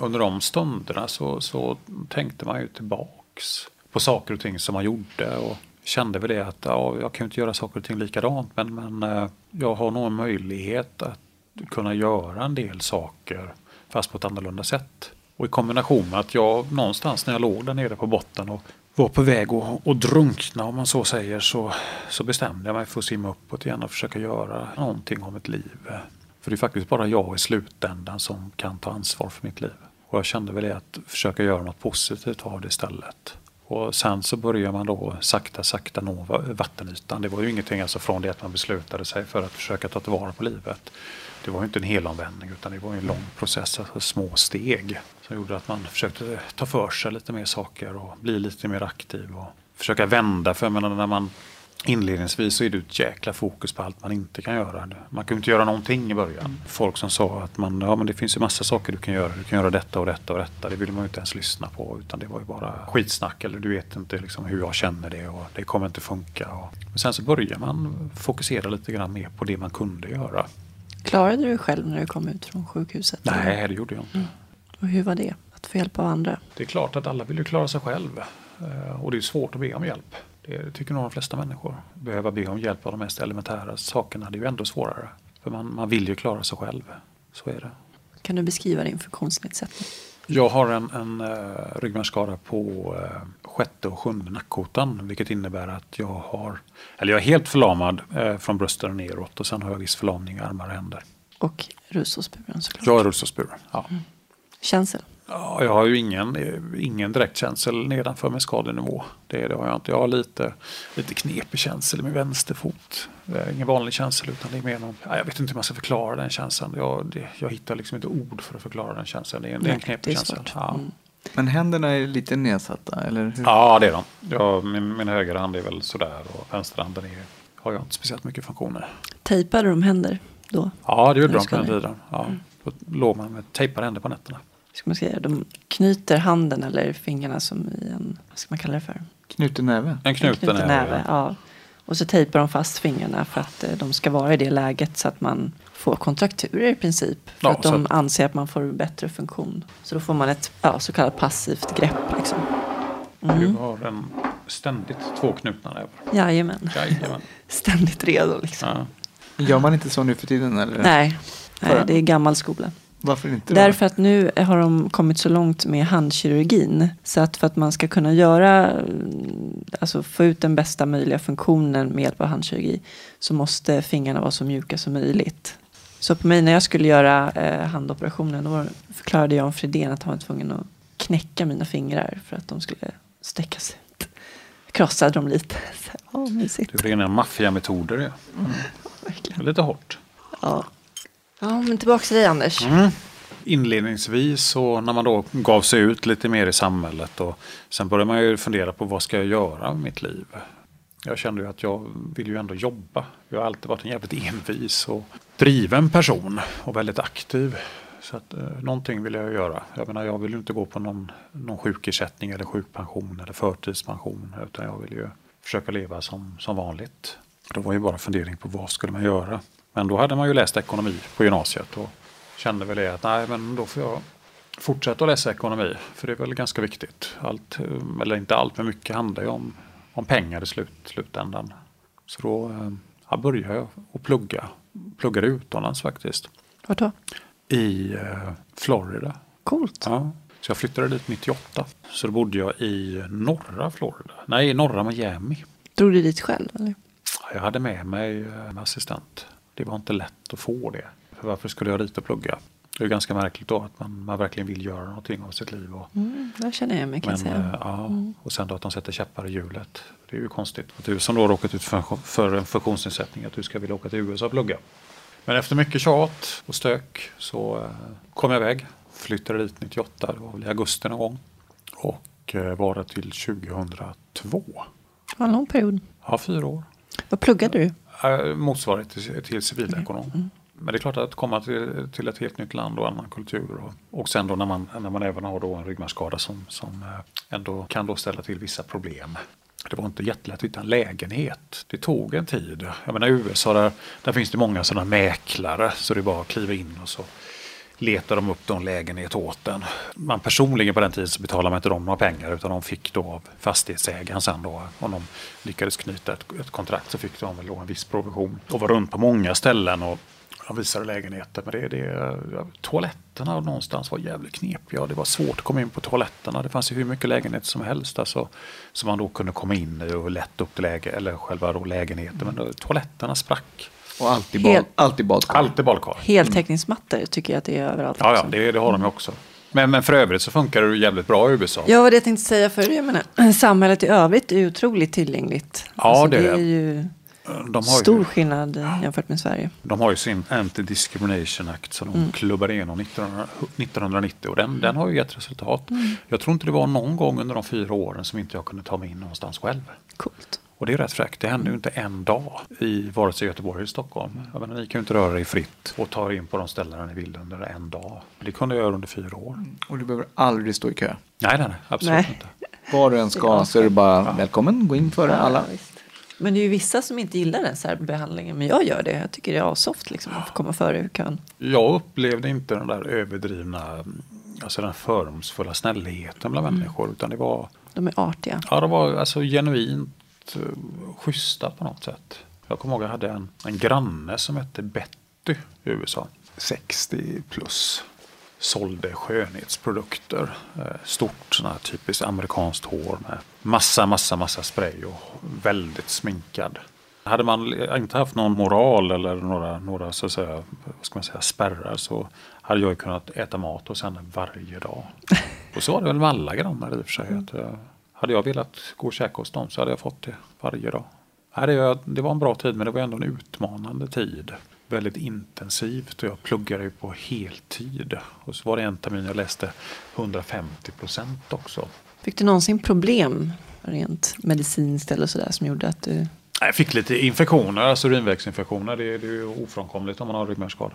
Under de stunderna så, så tänkte man ju tillbaks på saker och ting som man gjorde. Och kände väl det att ja, jag kan ju inte göra saker och ting likadant men, men eh, jag har nog en möjlighet att kunna göra en del saker fast på ett annorlunda sätt. Och i kombination med att jag någonstans när jag låg där nere på botten och var på väg att, att drunkna om man så säger så, så bestämde jag mig för att simma uppåt igen och försöka göra någonting av mitt liv. För det är faktiskt bara jag i slutändan som kan ta ansvar för mitt liv. Och jag kände väl det att försöka göra något positivt av det istället. Och sen så börjar man då sakta, sakta nå vattenytan. Det var ju ingenting alltså från det att man beslutade sig för att försöka ta tillvara på livet. Det var ju inte en helomvändning utan det var en lång process, alltså små steg. Som gjorde att man försökte ta för sig lite mer saker och bli lite mer aktiv och försöka vända. För jag menar när man inledningsvis så är det ett jäkla fokus på allt man inte kan göra. Man kan ju inte göra någonting i början. Folk som sa att man, ja men det finns ju massa saker du kan göra. Du kan göra detta och detta och detta. Det ville man ju inte ens lyssna på utan det var ju bara skitsnack. Eller du vet inte liksom hur jag känner det och det kommer inte funka. Och, men sen så börjar man fokusera lite grann mer på det man kunde göra. Klarade du dig själv när du kom ut från sjukhuset? Nej, det gjorde jag inte. Och hur var det? Att få hjälp av andra? Det är klart att alla vill ju klara sig själv. Eh, Och det är svårt att be om hjälp. Det tycker nog de flesta människor. Behöva be om hjälp av de mest elementära sakerna, det är ju ändå svårare. För man, man vill ju klara sig själv. Så är det. Kan du beskriva din funktionsnedsättning? Jag har en, en uh, ryggmärgsskada på uh, sjätte och sjunde nackkotan. Vilket innebär att jag har, eller jag är helt förlamad eh, från brösten och neråt. Och sen har jag viss förlamning i armar och händer. Och rullstolsburen såklart. Jag är rullstolsburen. Ja. Känsel? Ja, jag har ju ingen, ingen direkt känsel nedanför min skadenivå. Det, det har jag inte. Jag har lite, lite knepig känsel i min vänsterfot. Det är ingen vanlig känsel utan det är mer någon, ja, jag vet inte hur man ska förklara den känslan. Jag, det, jag hittar liksom inte ord för att förklara den känslan. Det är, en- det är en Nej, knepig känsla. Ja. Mm. Men händerna är lite nedsatta, eller hur? ja, det är de. Jag, min, min högra hand är väl sådär och vänsterhanden är, har jag inte speciellt mycket funktioner. Tejpade de händer då? Ja, det gjorde de på den tiden. Ja. Då låg man med tejpade händer på nätterna. Ska man säga, de knyter handen eller fingrarna som i en, vad ska man kalla det för? Knuten näve. En knuten knuten är näve. Ja. Och så tejpar de fast fingrarna för att eh, de ska vara i det läget så att man får kontrakturer i princip. För Ja, att de att- anser att man får bättre funktion. Så då får man ett ja, så kallat passivt grepp. Liksom. Du har en ständigt två knutna nävar. Jajamän, Jajamän. ständigt redo liksom. Ja. Gör man inte så nu för tiden eller? Nej, nej, det är gammal skola. Varför inte? då? Därför att nu har de kommit så långt med handkirurgin. Så att för att man ska kunna göra, mm, alltså få ut den bästa möjliga funktionen med hjälp av handkirurgi så måste fingrarna vara så mjuka som möjligt. Så på mig när jag skulle göra eh, handoperationen då förklarade Jan Fridén att han var tvungen att knäcka mina fingrar för att de skulle sträckas ut. Jag krossade dem lite. Så, Åh, mysigt. Det är rena maffiametoder. Ja. Verkligen. Lite hårt. Ja ja, men tillbaka till dig Anders. Mm. Inledningsvis så när man då gav sig ut lite mer i samhället och sen började man ju fundera på vad ska jag göra med mitt liv. Jag kände ju att jag vill ju ändå jobba. Jag har alltid varit en jävligt envis och driven person och väldigt aktiv. Så att eh, någonting vill jag göra. Jag menar jag vill ju inte gå på någon, någon sjukersättning eller sjukpension eller förtidspension utan jag vill ju försöka leva som, som vanligt. Det var ju bara fundering på vad skulle man göra. Men då hade man ju läst ekonomi på gymnasiet och kände väl det att nej men då får jag fortsätta att läsa ekonomi. För det är väl ganska viktigt. Allt, eh, eller inte allt men mycket handlar ju om, om pengar i slut, slutändan. Så då eh, ja, började jag att plugga. Pluggade utomlands faktiskt. Vart då? I eh, Florida. Coolt. Ja. Så jag flyttade dit 98. Så då bodde jag i norra Florida. Nej, i norra Miami. Drog du dit själv? Eller? Jag hade med mig en assistent. Det var inte lätt att få det. För varför skulle jag dit och plugga? Det är ganska märkligt då att man, man verkligen vill göra någonting av sitt liv. Och, Mm, där känner jag mig kan men, säga. eh, ja, och sen då att de sätter käppar i hjulet. Det är ju konstigt. Att du som då har råkat ut för, för en funktionsnedsättning att du ska vilja åka till USA och plugga. Men efter mycket tjat och stök så eh, kom jag iväg. Flyttade dit 98, det var väl i augusti någon gång. Och eh, var där till 2002. Det var en lång period. Ja, fyra år. Vad pluggade du? Äh, motsvarighet till, till civilekonom. Men det är klart att komma till, till ett helt nytt land och annan kultur. Och, och sen då när man, när man även har då en ryggmärgsskada som, som eh, ändå kan då ställa till vissa problem. Det var inte jättelätt att hitta en lägenhet. Det tog en tid. Jag menar i USA där, där finns det många sådana mäklare så det är bara att kliva in och så letar de upp någon lägenhet åt en. Man personligen på den tiden så betalade man inte dem några pengar utan de fick då av fastighetsägaren sen då. Om de lyckades knyta ett, ett kontrakt så fick de väl då en viss provision. Och var runt på många ställen och de visade lägenheter. Men det, det, toaletterna någonstans var jävligt knepiga. Det var svårt att komma in på toaletterna. Det fanns ju hur mycket lägenheter som helst. Alltså, som man då kunde komma in i och lätt upp till läge, eller själva då lägenheten. Men då, toaletterna sprack. Och alltid, bad, Helt- alltid badkar. Alltid badkar. Heltäckningsmattor tycker jag att det är överallt. Ja, ja också. det, det har de ju också. Men, men för övrigt så funkar det ju jävligt bra i USA. Ja, vad det jag tänkte säga för jag menar, samhället i övrigt är ju otroligt tillgängligt. Ja, det är det är ju De har stor ju, skillnad jämfört med Sverige. de har ju sin Anti-Discrimination Act som Mm. de klubbade igenom 1900 1990 och den, den har ju gett resultat. Mm. Jag tror inte det var någon gång under de fyra åren som inte jag kunde ta mig in någonstans själv. Coolt. Och det är rätt fräckt. Det händer ju inte en dag i vare sig Göteborg eller Stockholm. Jag menar, ni kan ju inte röra er fritt och ta er in på de ställena ni vill under en dag. Det kunde jag göra under fyra år. Och du behöver aldrig stå i kö. Nej, nej, nej absolut Nej. inte. Var du än ska Ja. så är det bara välkommen, gå in före alla. Ja. Men det är ju vissa som inte gillar den särbehandlingen. Men jag gör det. Jag tycker det är asoft liksom, att få komma före i kön. Jag upplevde inte den där överdrivna, alltså den fördomsfulla snällheten bland Mm. människor. Utan det var, De är artiga. ja, de var alltså genuint uh, schyssta på något sätt. Jag kommer ihåg att jag hade en, en granne som hette Betty i USA. 60 plus. Sålde skönhetsprodukter. Eh, Stort sån här typiskt amerikanskt hår med massa, massa, massa spray och väldigt sminkad. Hade man inte haft någon moral eller några, några så att säga, vad ska man säga, spärrar så hade jag kunnat äta mat hos henne varje dag. Och så var det väl med alla grannar i och för sig. Eh, hade jag velat gå och käka hos dem så hade jag fått det varje dag. Det, det var en bra tid men det var ändå en utmanande tid. Väldigt intensivt och jag pluggade ju på heltid. Och så var det en termin jag läste 150 procent också. Fick du någonsin problem rent medicinskt eller sådär som gjorde att du... Jag fick lite infektioner, alltså urinvägsinfektioner. Det, det är ju ofrånkomligt om man har ryggmärgsskada.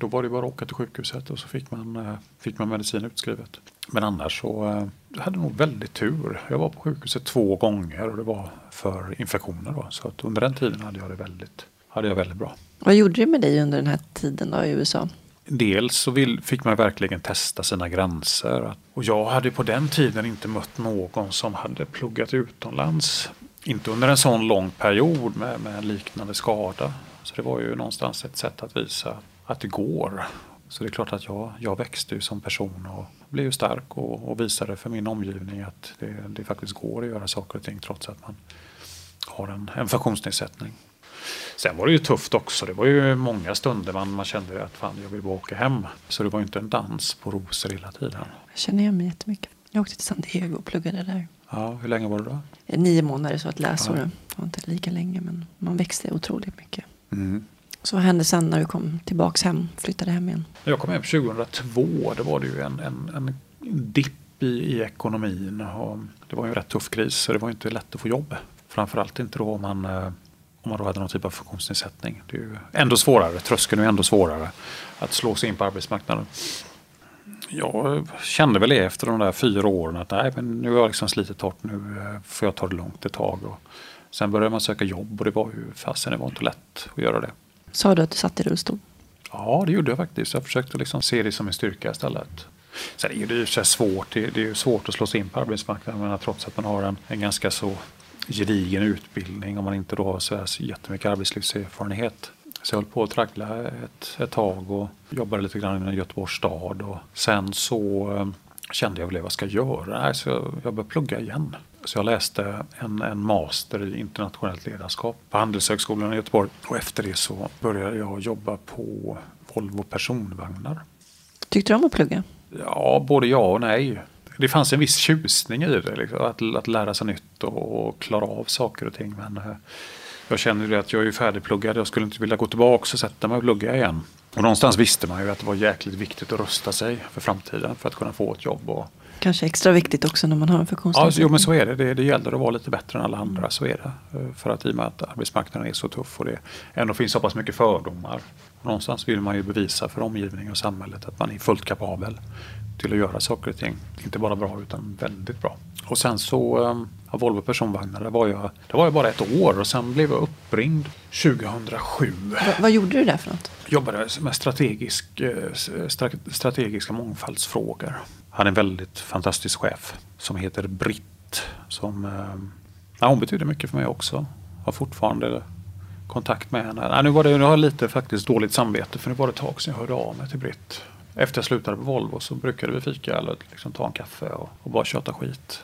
Då var det bara att åka till sjukhuset och så fick man, eh, fick man medicin utskrivet. Men annars så eh, jag hade nog väldigt tur. Jag var på sjukhuset två gånger och det var för infektioner. Då. Så att under den tiden hade jag det väldigt, hade jag väldigt bra. Vad gjorde det med dig under den här tiden då i USA? Dels så vill, fick man verkligen testa sina gränser. Och jag hade på den tiden inte mött någon som hade pluggat utomlands. Inte under en sån lång period med, med en liknande skada. Så det var ju någonstans ett sätt att visa att det går. Så det är klart att jag, jag växte ju som person och blev ju stark och, och visade för min omgivning att det, det faktiskt går att göra saker och ting trots att man har en, en funktionsnedsättning. Sen var det ju tufft också. Det var ju många stunder man, man kände att fan, jag vill bara åka hem. Så det var ju inte en dans på rosor hela tiden. Jag känner igen mig jättemycket. Jag åkte till San Diego och pluggade där. Ja, hur länge var det då? Nio månader, så ett läsår. Ja. Det var inte lika länge, men man växte otroligt mycket. Mm. Så vad hände sen när du kom tillbaks hem, flyttade hem igen? När jag kom hem 2002, då var det ju en, en, en dipp i, i ekonomin. Och det var ju en rätt tuff kris, så det var inte lätt att få jobb. Framförallt inte då om man, eh, om man då hade någon typ av funktionsnedsättning. Det är ju ändå svårare, tröskeln är ändå svårare att slå sig in på arbetsmarknaden. Jag kände väl det efter de där fyra åren att nej, men nu har jag liksom slitit hårt, nu eh, får jag ta det långt ett tag. Och sen började man söka jobb och det var ju fasen, det var inte lätt att göra det. Sa du att du satt i rullstol? Ja, det gjorde jag faktiskt. Jag försökte liksom se det som en styrka istället. Sen är det ju så svårt. Det, det är ju svårt att slå sig in på arbetsmarknaden trots att man har en, en ganska så gedigen utbildning om man inte då har så här jättemycket arbetslivserfarenhet. Så jag höll på att traggla ett, ett tag och jobbade lite grann inom Göteborgs stad. Och sen så eh, kände jag väl vad ska jag göra? Så jag, jag började plugga igen. Så jag läste en, en master i internationellt ledarskap på Handelshögskolan i Göteborg. Och efter det så började jag jobba på Volvo personvagnar. Tyckte du om att plugga? Ja, både ja och nej. Det fanns en viss tjusning i det, liksom, att, att lära sig nytt och, och klara av saker och ting. Men eh, jag känner ju att jag är färdigpluggad. Jag skulle inte vilja gå tillbaka och sätta mig och plugga igen. Och någonstans visste man ju att det var jäkligt viktigt att rusta sig för framtiden för att kunna få ett jobb. Och, Kanske extra viktigt också när man har en ja, funktionsnedsättning. jo, men så är det. det. Det gäller att vara lite bättre än alla andra. Så är det. Eh, För att i och med att arbetsmarknaden är så tuff och det ändå finns så pass mycket fördomar. Någonstans vill man ju bevisa för omgivningen och samhället att man är fullt kapabel till att göra saker och ting. Inte bara bra utan väldigt bra. Och sen så, ja, Volvo personvagnar, där var, jag, där var jag bara ett år och sen blev jag uppringd 2007. Va- vad gjorde du där för något? Jobbade med strategisk, eh, stra- strategiska mångfaldsfrågor. Hade en väldigt fantastisk chef som heter Britt. Som, eh, ja, hon betyder mycket för mig också. Har fortfarande kontakt med henne. Nej, nu, var det, nu har jag lite faktiskt dåligt samvete för nu var det ett tag sedan jag hörde av mig till Britt. Efter jag slutade på Volvo så brukade vi fika eller liksom ta en kaffe och, och bara köta skit.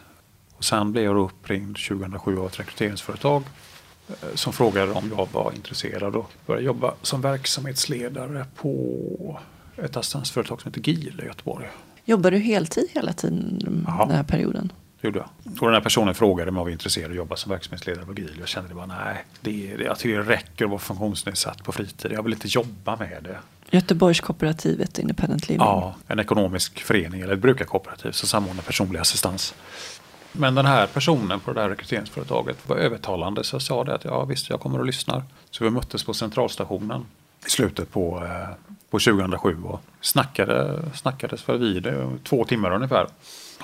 Och sen blev jag uppringd 2007 av ett rekryteringsföretag eh, som frågade om jag var intresserad och började jobba som verksamhetsledare på ett assistansföretag som heter GIL i Göteborg. Jobbade du heltid hela tiden Ja. den här perioden? Det gjorde jag. Och den här personen frågade om jag var intresserad av att jobba som verksamhetsledare på GIL. Jag kände bara nej, det, det, jag tycker det räcker att vara funktionsnedsatt på fritid. Jag vill inte jobba med det. Göteborgskooperativet Independent Living. Ja, en ekonomisk förening eller ett brukarkooperativ som samordnar personlig assistans. Men den här personen på det här rekryteringsföretaget var övertalande så jag sa det att ja visst jag kommer och lyssnar. Så vi möttes på centralstationen i slutet på, eh, på 2007 och snackade, snackades för vid två timmar ungefär.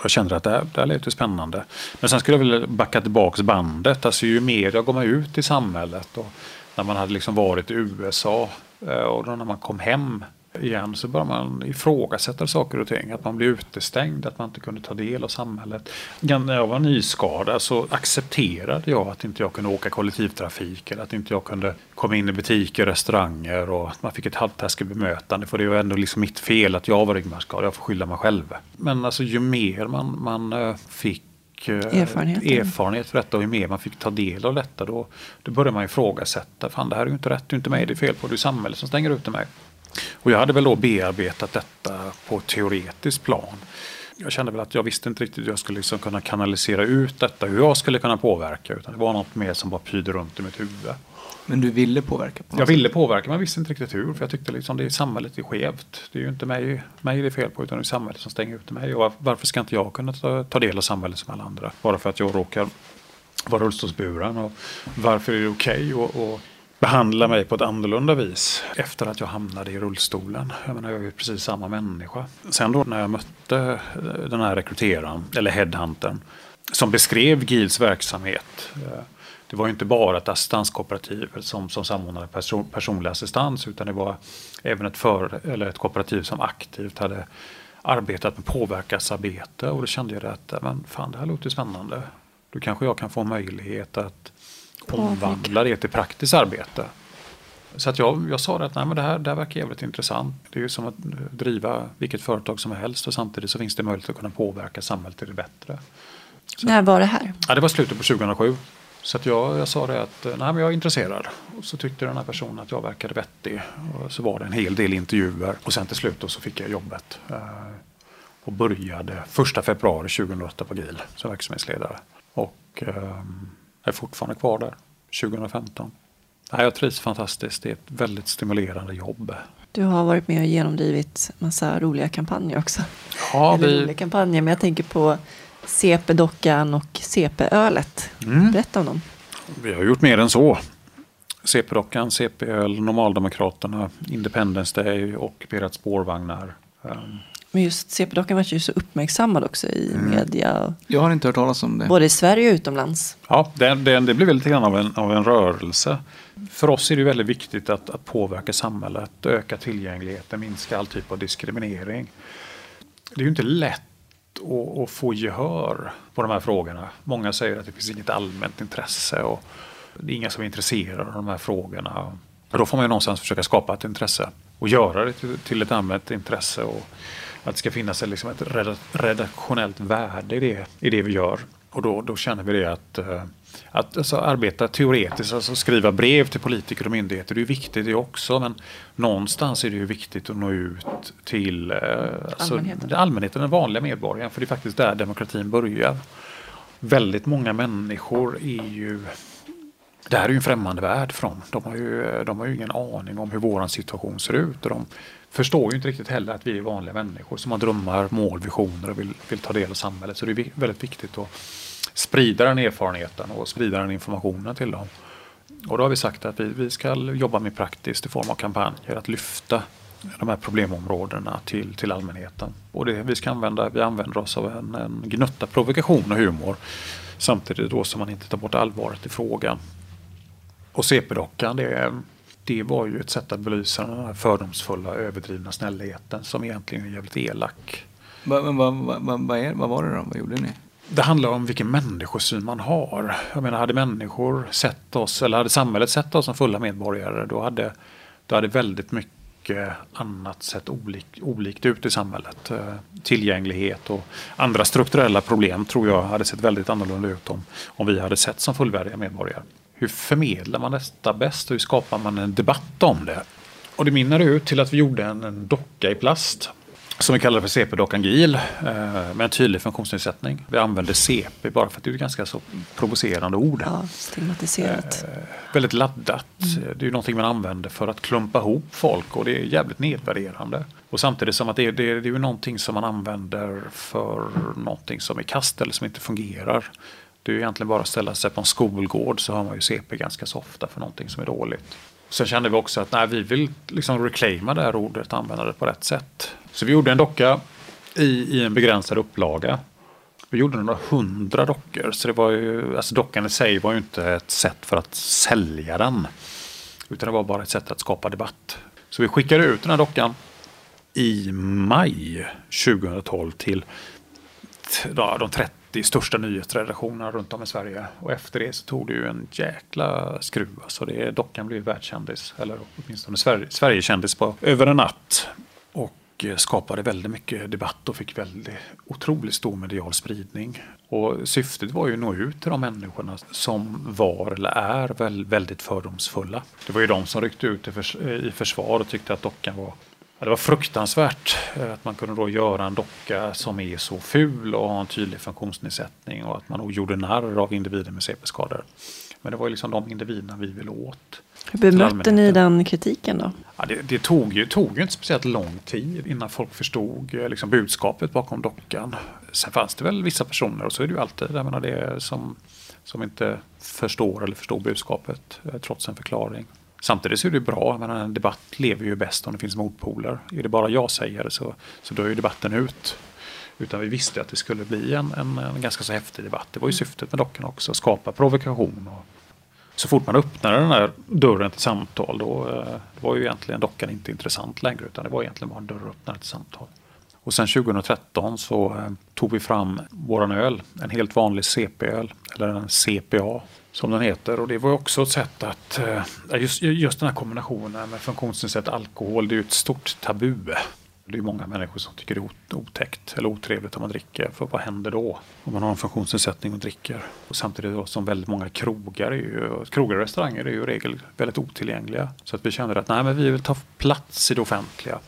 Jag kände att det här, det här lät ju spännande. Men sen skulle jag vilja backa tillbaks bandet. Alltså ju mer jag går ut i samhället och när man hade liksom varit i USA eh, och då när man kom hem igen så börjar man ifrågasätta saker och ting. Att man blir utestängd, att man inte kunde ta del av samhället. När jag var nyskadad så accepterade jag att inte jag kunde åka kollektivtrafik eller att inte jag kunde komma in i butiker, restauranger och att man fick ett halvtaskigt bemötande. För det var ändå liksom mitt fel att jag var ryggmärgsskadad, jag får skylla mig själv. Men alltså ju mer man, man eh, fick eh, erfarenhet för detta och ju mer man fick ta del av detta då, då började man ifrågasätta. Fan det här är ju inte rätt, det är inte mig det är fel på, det är samhället som stänger ute mig. Och jag hade väl då bearbetat detta på teoretiskt plan. Jag kände väl att jag visste inte riktigt hur jag skulle liksom kunna kanalisera ut detta, hur jag skulle kunna påverka. Utan det var något mer som bara pyrde runt i mitt huvud. Men du ville påverka? På Jag ville påverka men visste inte riktigt hur. För jag tyckte liksom det är samhället är skevt. Det är ju inte mig, mig det är fel på utan det är samhället som stänger ute mig. Och var- varför ska inte jag kunna ta, ta del av samhället som alla andra? Bara för att jag råkar vara rullstolsburen. Och varför är det okej att behandla mig på ett annorlunda vis efter att jag hamnade i rullstolen. Jag menar, jag är ju precis samma människa. Sen då när jag mötte eh, den här rekryteraren, eller headhuntern, som beskrev GILs verksamhet. Eh, det var ju inte bara ett assistanskooperativ som, som samordnade person, personlig assistans utan det var även ett, för, eller ett kooperativ som aktivt hade arbetat med påverkansarbete och då kände jag att men fan, det här låter spännande. Då kanske jag kan få möjlighet att omvandla det till praktiskt arbete. Så att jag, jag sa att nej, men det, här, det här verkar jävligt intressant. Det är ju som att driva vilket företag som helst och samtidigt så finns det möjlighet att kunna påverka samhället till det bättre. Så, När var det här? Ja, det var slutet på 2007. Så att jag, jag sa det att nej, men jag är intresserad. Och så tyckte den här personen att jag verkade vettig. Och så var det en hel del intervjuer. Och sen till slut så fick jag jobbet. Eh, och började 1 februari 2008 på GIL som verksamhetsledare. Och eh, är fortfarande kvar där 2015. Nej, jag trivs fantastiskt. Det är ett väldigt stimulerande jobb. Du har varit med och genomdrivit massa roliga kampanjer också. Ja, Eller vi... roliga kampanjer, men jag tänker på CP-dockan och CP-ölet. Mm. Berätta om dem. Vi har gjort mer än så. CP-dockan, CP-öl, Normaldemokraterna, Independence Day och Pirat spårvagnar. Um, men just CP-dockan var ju så uppmärksammad också i mm. media. Jag har inte hört talas om det. Både i Sverige och utomlands. Ja, det, det, det blev lite grann av en, av en rörelse. För oss är det väldigt viktigt att, att påverka samhället, öka tillgängligheten, minska all typ av diskriminering. Det är ju inte lätt att, att få gehör på de här frågorna. Många säger att det finns inget allmänt intresse och det är inga som är intresserade av de här frågorna. då får man ju någonstans försöka skapa ett intresse och göra det till, till ett allmänt intresse. Och, att det ska finnas liksom ett redaktionellt värde i det, i det vi gör. Och då, då känner vi det att, eh, att alltså arbeta teoretiskt, alltså skriva brev till politiker och myndigheter, det är viktigt det också. Men någonstans är det ju viktigt att nå ut till eh, alltså, allmänheten. allmänheten, den vanliga medborgaren. För det är faktiskt där demokratin börjar. Väldigt många människor är ju det här är ju en främmande värld för dem. De har ju, de har ju ingen aning om hur vår situation ser ut. Och de förstår ju inte riktigt heller att vi är vanliga människor som har drömmar, mål, visioner och vill, vill ta del av samhället. Så det är väldigt viktigt att sprida den erfarenheten och sprida den informationen till dem. Och då har vi sagt att vi, vi ska jobba med praktiskt i form av kampanjer, att lyfta de här problemområdena till, till allmänheten. Och det, vi, ska använda, vi använder oss av en, en gnutta provokation och humor samtidigt då som man inte tar bort allvaret i frågan. Och CP-dockan, det, det var ju ett sätt att belysa den här fördomsfulla, överdrivna snällheten som egentligen är jävligt elak. Vad va, va, va, va, var det då? Vad gjorde ni? Det handlar om vilken människosyn man har. Jag menar, hade människor sett oss, eller hade samhället sett oss som fulla medborgare, då hade, då hade väldigt mycket annat sett olik, olikt ut i samhället. Eh, tillgänglighet och andra strukturella problem tror jag hade sett väldigt annorlunda ut om, om vi hade sett som fullvärdiga medborgare. Hur förmedlar man detta bäst och hur skapar man en debatt om det? Och det mynnade ut till att vi gjorde en, en docka i plast som vi kallar för CP-dockan GIL eh, med en tydlig funktionsnedsättning. Vi använder CP bara för att det är ett ganska så provocerande ord. Ja, stigmatiserat. Eh, väldigt laddat. Mm. Det är ju någonting man använder för att klumpa ihop folk och det är jävligt nedvärderande. Och samtidigt som att det, det, det är ju någonting som man använder för någonting som är kast eller som inte fungerar. Det är egentligen bara att ställa sig på en skolgård så har man ju CP ganska så ofta för någonting som är dåligt. Sen kände vi också att nej, vi vill liksom reclaima det här ordet, använda det på rätt sätt. Så vi gjorde en docka i, i en begränsad upplaga. Vi gjorde några hundra dockor, så det var ju, alltså dockan i sig var ju inte ett sätt för att sälja den. Utan det var bara ett sätt att skapa debatt. Så vi skickade ut den här dockan i maj 2012 till de 30 30 största nyhetsredaktionerna runt om i Sverige. Och efter det så tog det ju en jäkla skruv. Alltså det, dockan blev världskändis, eller åtminstone Sverigekändis på över en natt. Och eh, skapade väldigt mycket debatt och fick väldigt otroligt stor medial spridning. Och syftet var ju att nå ut till de människorna som var eller är väldigt fördomsfulla. Det var ju de som ryckte ut i försvar och tyckte att dockan var det var fruktansvärt eh, att man kunde då göra en docka som är så ful och har en tydlig funktionsnedsättning och att man gjorde narr av individer med CP-skador. Men det var ju liksom de individerna vi ville åt. Hur bemötte ni den kritiken då? Ja, det, det, tog, ju, tog ju inte speciellt lång tid innan folk förstod eh, liksom, budskapet bakom dockan. Sen fanns det väl vissa personer, och så är det ju alltid, jag menar, det som, som inte förstår eller förstår budskapet eh, trots en förklaring. Samtidigt så är det bra, men en debatt lever ju bäst om det finns motpoler. Är det bara jag säger så, så dör ju debatten ut. Utan vi visste att det skulle bli en, en, en ganska så häftig debatt. Det var ju syftet med dockan också, att skapa provokation. Och så fort man öppnade den här dörren till samtal då då var ju egentligen dockan inte intressant längre utan det var egentligen bara en dörröppnare till samtal. Och sen 2013 så eh, tog vi fram våran öl, en helt vanlig CP-öl, eller en CPA som den heter. Och det var också ett sätt att, eh, just, just den här kombinationen med funktionsnedsatt alkohol, det är ju ett stort tabu. Det är många människor som tycker det är otäckt eller otrevligt om man dricker. För vad händer då om man har en funktionsnedsättning och dricker? Och samtidigt då som väldigt många krogar, är ju, krogar och restauranger är ju i regel väldigt otillgängliga. Så att vi kände att nej, men vi vill ta plats i det offentliga.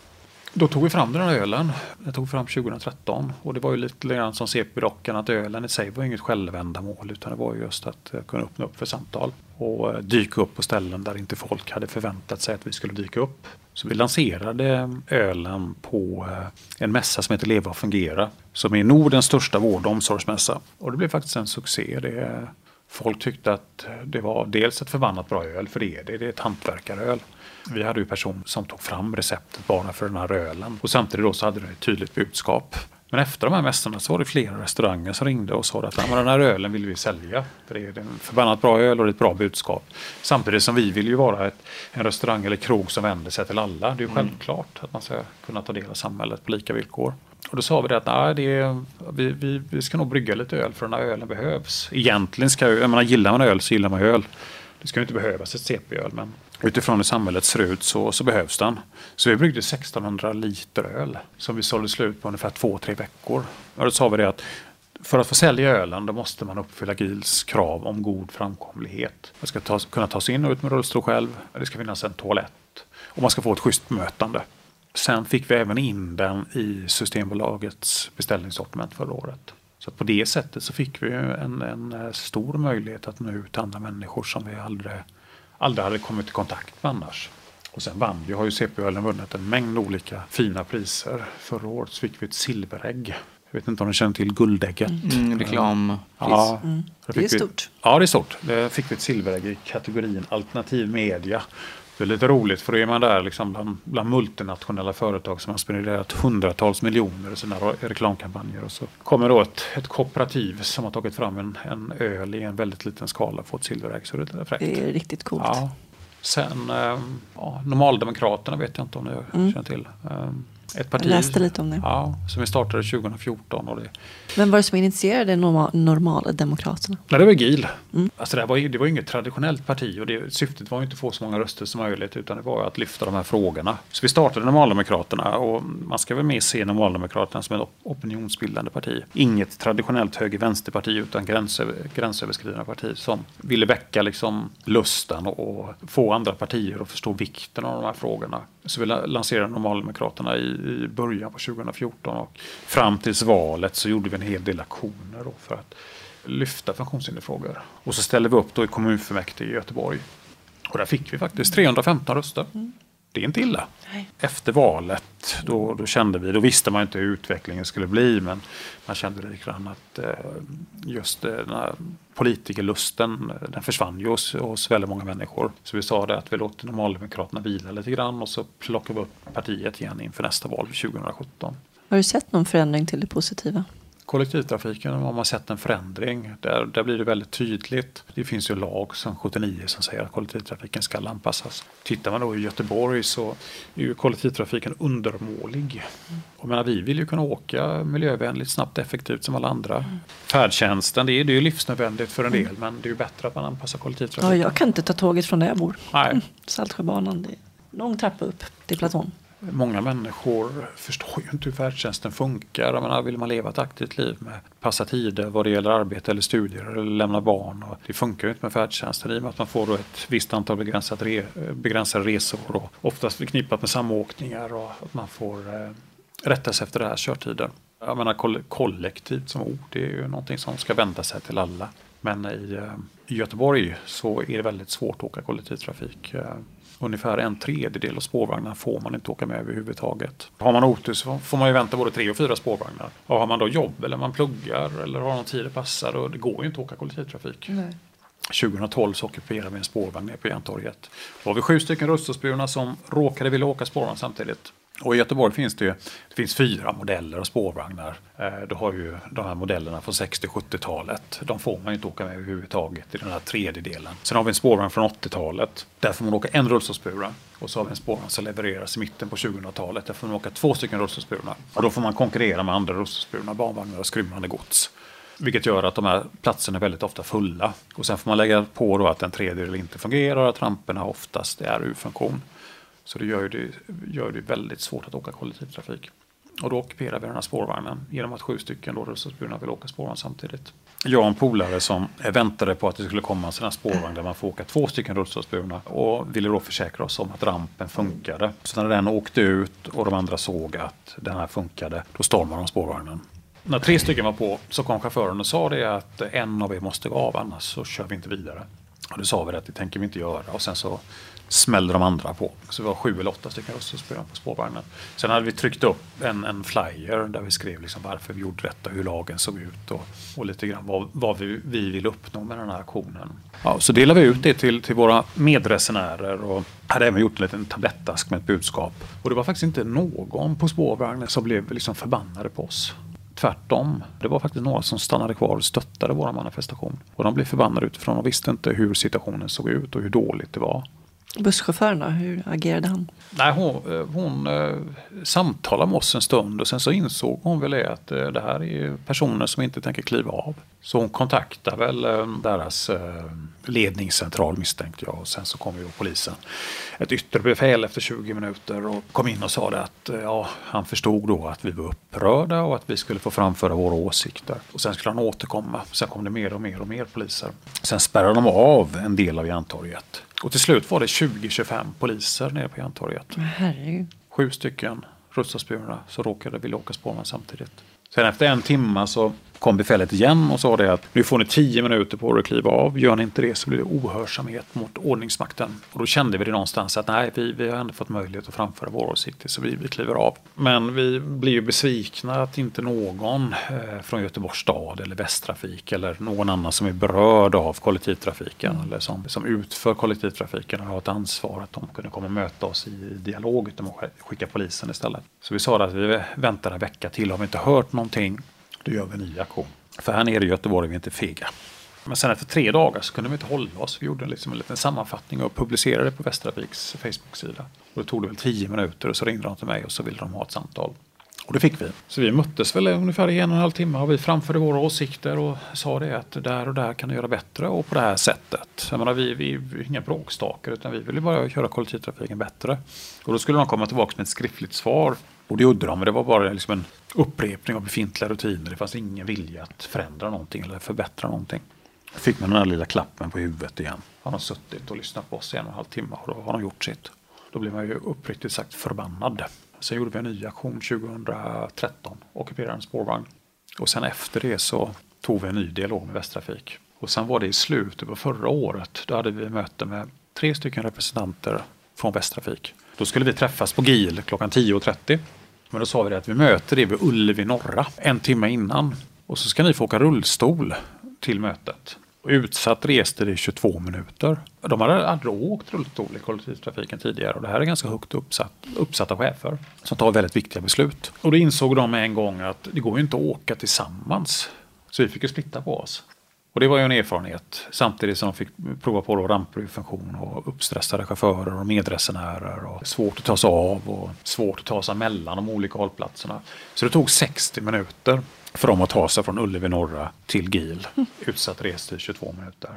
Då tog vi fram den här ölen. Den tog vi fram 2013 och det var ju lite grann som CP-dockan, att ölen i sig var inget självändamål utan det var just att eh, kunna öppna upp för samtal och eh, dyka upp på ställen där inte folk hade förväntat sig att vi skulle dyka upp. Så vi lanserade eh, ölen på en mässa som heter Leva och fungera som är Nordens största vård och omsorgsmässa. Och det blev faktiskt en succé. Det, folk tyckte att det var dels ett förbannat bra öl, för det är det. Det är ett hantverkaröl. Vi hade ju person som tog fram receptet bara för den här ölen. Och samtidigt då så hade det ett tydligt budskap. Men efter de här mässorna så var det flera restauranger som ringde och sa att den här ölen vill vi sälja. För det är en förbannat bra öl och ett bra budskap. Samtidigt som vi vill ju vara ett, en restaurang eller krog som vänder sig till alla. Det är ju mm. självklart att man ska kunna ta del av samhället på lika villkor. Och då sa vi det att nej, det är, vi, vi, vi ska nog brygga lite öl för den här ölen behövs. Egentligen ska jag menar gillar man öl så gillar man öl. Det ska ju inte behövas ett CP-öl men utifrån hur samhället ser ut så, så behövs den. Så vi bryggde 1600 liter öl som vi sålde slut på ungefär två, tre veckor. Och då sa vi det att för att få sälja ölen då måste man uppfylla GILs krav om god framkomlighet. Man ska ta, kunna ta sig in och ut med rullstol själv. Det ska finnas en toalett. Och man ska få ett schysst bemötande. Sen fick vi även in den i Systembolagets beställningssortiment förra året. Så på det sättet så fick vi en, en eh, stor möjlighet att nå ut till andra människor som vi aldrig aldrig hade kommit i kontakt med annars. Och sen vann vi, har ju CP-ölen vunnit en mängd olika fina priser. Förra året så fick vi ett silverägg. Jag vet inte om ni känner till guldägget. Mm, mm reklam. Ja, mm. Det är stort. Vi, ja, det är stort. Det fick vi ett silverägg i kategorin alternativ media. Det är lite roligt för då är man där liksom bland, bland multinationella företag som har spenderat hundratals miljoner i sina reklamkampanjer. Och så kommer då ett, ett kooperativ som har tagit fram en, en öl i en väldigt liten skala och fått silverägg. Så det är fräckt. Det är riktigt coolt. Ja. Sen eh, ja, Normaldemokraterna vet jag inte om ni mm. känner till. Ett parti, jag läste lite om det. Ja, som vi startade 2014. Och det, Vem var det som initierade normal, Normaldemokraterna? Nej, det var GIL. Mm. Alltså det, var, det var inget traditionellt parti och det, syftet var inte att få så många röster som möjligt utan det var att lyfta de här frågorna. Så vi startade Normaldemokraterna och man ska väl mer se Normaldemokraterna som ett opinionsbildande parti. Inget traditionellt höger-vänsterparti utan gränsöver, gränsöverskridande parti som ville väcka liksom lusten och, och få andra partier att förstå vikten av de här frågorna. Så vi lanserade Normaldemokraterna i i början på 2014 och fram tills valet så gjorde vi en hel del aktioner för att lyfta funktionshinderfrågor. Och så ställde vi upp då i kommunfullmäktige i Göteborg. Och där fick vi faktiskt 315 röster. Mm. Det är inte illa. Nej. Efter valet då, då, kände vi, då visste man inte hur utvecklingen skulle bli men man kände lite grann att eh, just eh, den här politikerlusten den försvann ju hos, hos väldigt många människor. Så vi sa det att vi låter Normaldemokraterna vila lite grann och så plockar vi upp partiet igen inför nästa val 2017. Har du sett någon förändring till det positiva? Kollektivtrafiken har man sett en förändring. Där, där blir det väldigt tydligt. Det finns ju lag sedan 79 som säger att kollektivtrafiken ska anpassas. Tittar man då i Göteborg så är ju kollektivtrafiken undermålig. Och menar, vi vill ju kunna åka miljövänligt, snabbt, effektivt som alla andra. Mm. Färdtjänsten, det är, det är ju livsnödvändigt för en del mm. men det är ju bättre att man anpassar kollektivtrafiken. Ja, jag kan inte ta tåget från där jag bor. Nej. Saltsjöbanan, det är lång trappa upp till platån. Många människor förstår ju inte hur färdtjänsten funkar. Jag menar, vill man leva ett aktivt liv med passa tider vad det gäller arbete eller studier eller lämna barn. Och det funkar ju inte med färdtjänsten i och med att man får ett visst antal begränsat re, begränsade resor och oftast förknippat med samåkningar och att man får eh, rätta sig efter det här körtiden. Jag menar kollektivt som ord, det är ju någonting som ska vända sig till alla. Men i, eh, i Göteborg så är det väldigt svårt att åka kollektivtrafik. Eh, ungefär en tredjedel av spårvagnarna får man inte åka med överhuvudtaget. Har man otur så får man ju vänta både tre och fyra spårvagnar. Och har man då jobb eller man pluggar eller har någon tid det passar och det går ju inte att åka kollektivtrafik. Nej. 2012 så ockuperade vi en spårvagn nere på Järntorget. Då var vi sju stycken rullstolsburna som råkade vilja åka spårvagn samtidigt. Och i Göteborg finns det, ju, det finns fyra modeller av spårvagnar. Eh, du har ju de här modellerna från 60-70-talet. De får man ju inte åka med överhuvudtaget i den här tredjedelen. Sen har vi en spårvagn från 80-talet. Där får man åka en rullstolsburen. Och så har vi en spårvagn som levereras i mitten på 2000-talet. Där får man åka två stycken rullstolsburna. Och då får man konkurrera med andra rullstolsburna barnvagnar och skrymmande gods. Vilket gör att de här platserna är väldigt ofta fulla. Och sen får man lägga på då att en tredjedel inte fungerar och att ramperna oftast är ur funktion. Så det gör det, gör det väldigt svårt att åka kollektivtrafik. Och då ockuperar vi den här spårvagnen genom att sju stycken rullstolsburna vill åka spårvagn samtidigt. Jag och en polare som väntade på att det skulle komma en sån här spårvagn där man får åka två stycken rullstolsburna och ville då försäkra oss om att rampen funkade. Så när den åkte ut och de andra såg att den här funkade, då stormade de spårvagnen. När tre stycken var på så kom chauffören och sa det att en av er måste gå av annars så kör vi inte vidare. Och då sa vi att det tänker vi inte göra. Och sen så smällde de andra på. Så vi var sju eller åtta stycken röstspelare på spårvagnen. Sen hade vi tryckt upp en, en flyer där vi skrev liksom varför vi gjorde detta, hur lagen såg ut och, och lite grann vad, vad vi, vi vill uppnå med den här aktionen. Ja, så delade vi ut det till, till våra medresenärer och hade även gjort en liten tablettask med ett budskap. Och det var faktiskt inte någon på spårvagnen som blev liksom förbannade på oss. Tvärtom. Det var faktiskt några som stannade kvar och stöttade vår manifestation. Och de blev förbannade utifrån och visste inte hur situationen såg ut och hur dåligt det var. Busschauffören då, hur agerade han? Nej, hon, eh, hon eh, samtalade med oss en stund och sen så insåg hon väl att eh, det här är personer som inte tänker kliva av. Så hon kontaktade väl eh, deras eh, ledningscentral misstänkte jag och sen så kom ju polisen. Ett yttre befäl efter 20 minuter och kom in och sa det att eh, ja, han förstod då att vi var upprörda och att vi skulle få framföra våra åsikter. Och sen skulle han återkomma. Sen kom det mer och mer och mer poliser. Sen spärrade de av en del av Järntorget. Och till slut var det 20-25 poliser nere på Järntorget. Herregud. Sju stycken rullstolsburna som råkade vilja åka spårvagn samtidigt. Sen efter en timme så kom befälet igen och sa det att nu får ni tio minuter på er att kliva av. Gör ni inte det så blir det ohörsamhet mot ordningsmakten. Och då kände vi det någonstans att nej, vi, vi har ändå fått möjlighet att framföra våra åsikter så vi, vi kliver av. Men vi blir ju besvikna att inte någon eh, från Göteborgs stad eller Västtrafik eller någon annan som är berörd av kollektivtrafiken eller som, som utför kollektivtrafiken och har ett ansvar att de kunde komma och möta oss i dialog utan att skicka polisen istället. Så vi sa att vi väntar en vecka till. Har vi inte hört någonting då gör vi en ny aktion. För här nere i Göteborg är vi inte fega. Men sen efter tre dagar så kunde vi inte hålla oss. Vi gjorde liksom en liten sammanfattning och publicerade på Västtrafiks Facebook-sida. Och det tog det väl tio minuter och så ringde de till mig och så ville de ha ett samtal. Och det fick vi. Så vi möttes väl ungefär i en och en halv timme och vi framförde våra åsikter och sa det att där och där kan du göra bättre och på det här sättet. Jag menar, vi, vi är inga bråkstakar utan vi vill bara göra kollektivtrafiken bättre. Och då skulle de komma tillbaka med ett skriftligt svar och det gjorde de, men det var bara liksom en upprepning av befintliga rutiner. Det fanns ingen vilja att förändra någonting eller förbättra någonting. Fick man den där lilla klappen på huvudet igen. Har de suttit och lyssnat på oss i en och en halv timme och då har de gjort sitt. Då blir man ju uppriktigt sagt förbannad. Sen gjorde vi en ny aktion 2013, ockuperade en spårvagn. Och sen efter det så tog vi en ny dialog med Västtrafik. Och sen var det i slutet på förra året, då hade vi möte med tre stycken representanter från Västtrafik. Då skulle vi träffas på GIL klockan 10.30. Men då sa vi det att vi möter det vid Ullevi norra en timme innan. Och så ska ni få åka rullstol till mötet. Och utsatt reste det i 22 minuter. De hade aldrig åkt rullstol i kollektivtrafiken tidigare och det här är ganska högt uppsatt, uppsatta chefer som tar väldigt viktiga beslut. Och då insåg de med en gång att det går ju inte att åka tillsammans. Så vi fick ju splitta på oss. Och det var ju en erfarenhet samtidigt som de fick prova på då och uppstressade chaufförer och medresenärer och svårt att ta sig av och svårt att ta sig mellan de olika hållplatserna. Så det tog 60 minuter för dem att ta sig från Ullevi norra till GIL. Utsatt restid 22 minuter.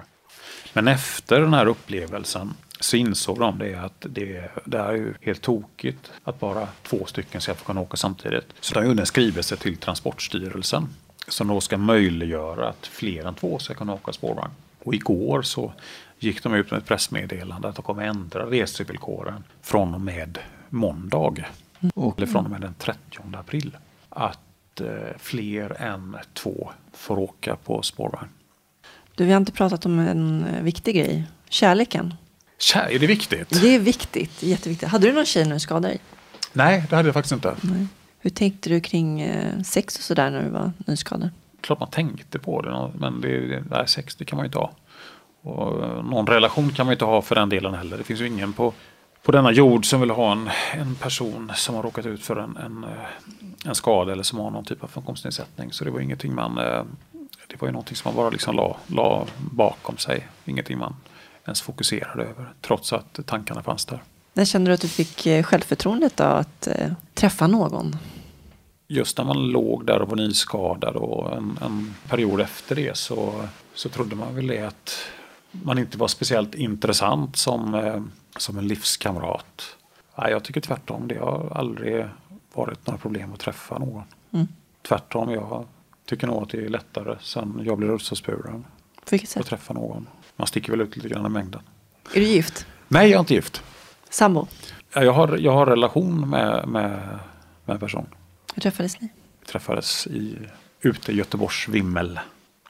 Men efter den här upplevelsen så insåg de det att det, det är ju helt tokigt att bara två stycken ska få kunna åka samtidigt. Så de gjorde en skrivelse till Transportstyrelsen som då ska möjliggöra att fler än två ska kunna åka spårvagn. Och igår så gick de ut med ett pressmeddelande att de kommer ändra resevillkoren från och med måndag. Mm. Eller från och med den 30 april. Att eh, fler än två får åka på spårvagn. Du, vi har inte pratat om en eh, viktig grej. Kärleken. Kär, är det viktigt? Det är viktigt. Jätteviktigt. Hade du någon tjej när du skadade dig? Nej, det hade jag faktiskt inte. Nej. Hur tänkte du kring eh, sex och sådär när du var nyskadad? Klart man tänkte på det, men det, nej, sex det kan man ju inte ha. Och eh, någon relation kan man ju inte ha för den delen heller. Det finns ju ingen på, på denna jord som vill ha en, en person som har råkat ut för en, en, eh, en skada eller som har någon typ av funktionsnedsättning. Så det var ingenting man det var ju någonting som man bara liksom la, la bakom sig. Ingenting man ens fokuserade över trots att tankarna fanns där. När kände du att du fick självförtroendet då att eh, träffa någon? Just när man låg där och var nyskadad och en, en period efter det så, så trodde man väl det att man inte var speciellt intressant som, eh, som en livskamrat. Nej, jag tycker tvärtom. Det har aldrig varit några problem att träffa någon. Mm. Tvärtom, jag tycker nog att det är lättare sen jag blev rullstolsburen. Att träffa någon. Man sticker väl ut lite grann i mängden. Är du gift? Nej, jag är inte gift. Sambo? Jag har, jag har relation med, med, med en person. Hur träffades ni? Vi träffades i, ute i Göteborgs vimmel.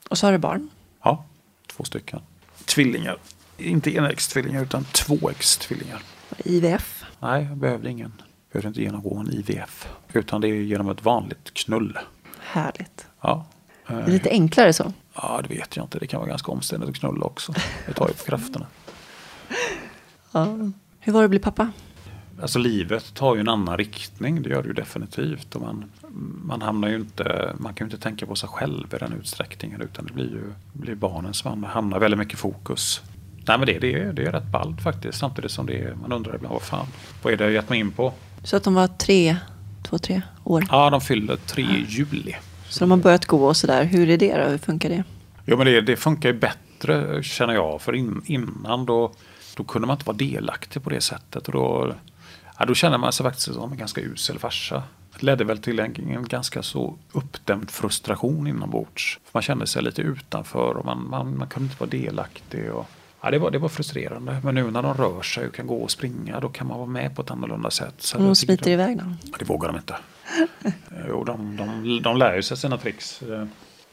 Och så har du barn? Ja, två stycken. Tvillingar. Inte enäggstvillingar utan tvåäggstvillingar. IVF? Nej, jag behövde ingen. Jag behövde inte genomgå en IVF. Utan det är genom ett vanligt knull. Härligt. Ja. Det är lite enklare så? Ja, det vet jag inte. Det kan vara ganska omständigt att knulla också. Det tar ju på krafterna. Ja. Hur var det att bli pappa? Alltså livet tar ju en annan riktning, det gör det ju definitivt. Och man, man, hamnar ju inte, man kan ju inte tänka på sig själv i den utsträckningen utan det blir ju blir barnen som hamnar väldigt mycket fokus. Nej men det, det, är, det är rätt ballt faktiskt samtidigt som det är, man undrar ibland vad fan, vad är det jag gett mig in på? Så att de var tre, två, tre år? Ja, de fyller tre i juli. Så de har börjat gå och sådär, hur är det då? Hur funkar det? Jo men det, det funkar ju bättre känner jag, för in, innan då, då kunde man inte vara delaktig på det sättet. Och då, Ja, då känner man sig faktiskt som en ganska usel farsa. Det ledde väl till en, en ganska så uppdämd frustration inombords. Man kände sig lite utanför och man, man, man kunde inte vara delaktig. Och, ja, det, var, det var frustrerande. Men nu när de rör sig och kan gå och springa då kan man vara med på ett annorlunda sätt. Så de smiter de, iväg då? Ja, det vågar de inte. jo, de, de, de lär ju sig sina tricks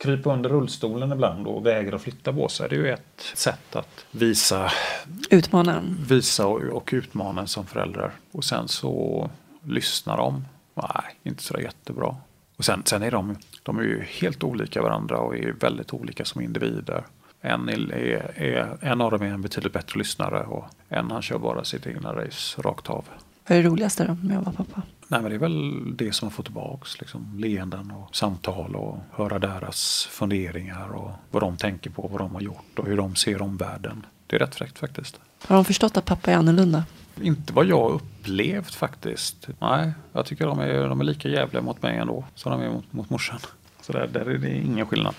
krypa under rullstolen ibland och vägra flytta på sig. Det är ju ett sätt att visa Utmana Visa och, och utmana en som förälder. Och sen så lyssnar de. Nej, inte sådär jättebra. Och sen, sen är de, de är ju helt olika varandra och är väldigt olika som individer. En, är, är, en av dem är en betydligt bättre lyssnare och en han kör bara sitt egna race rakt av. Vad är det roligaste då med att vara pappa? Nej, men det är väl det som man får tillbaks. Liksom, leenden och samtal och höra deras funderingar och vad de tänker på, vad de har gjort och hur de ser omvärlden. Det är rätt fräckt faktiskt. Har de förstått att pappa är annorlunda? Inte vad jag upplevt faktiskt. Nej, jag tycker de är, de är lika jävliga mot mig ändå som de är mot, mot morsan. Så där, där är det ingen skillnad.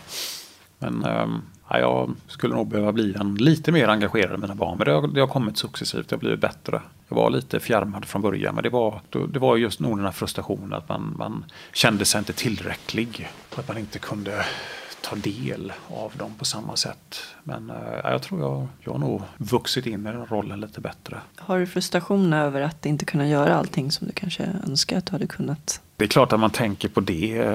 Men um, ja, jag skulle nog behöva bli en, lite mer engagerad i mina barn. Men det har, det har kommit successivt, det har blivit bättre. Jag var lite fjärmad från början men det var, det var just nog den här frustrationen att man, man kände sig inte tillräcklig. Att man inte kunde ta del av dem på samma sätt. Men äh, jag tror jag, jag har nog vuxit in i den rollen lite bättre. Har du frustration över att inte kunna göra allting som du kanske önskar att du hade kunnat? Det är klart att man tänker på det.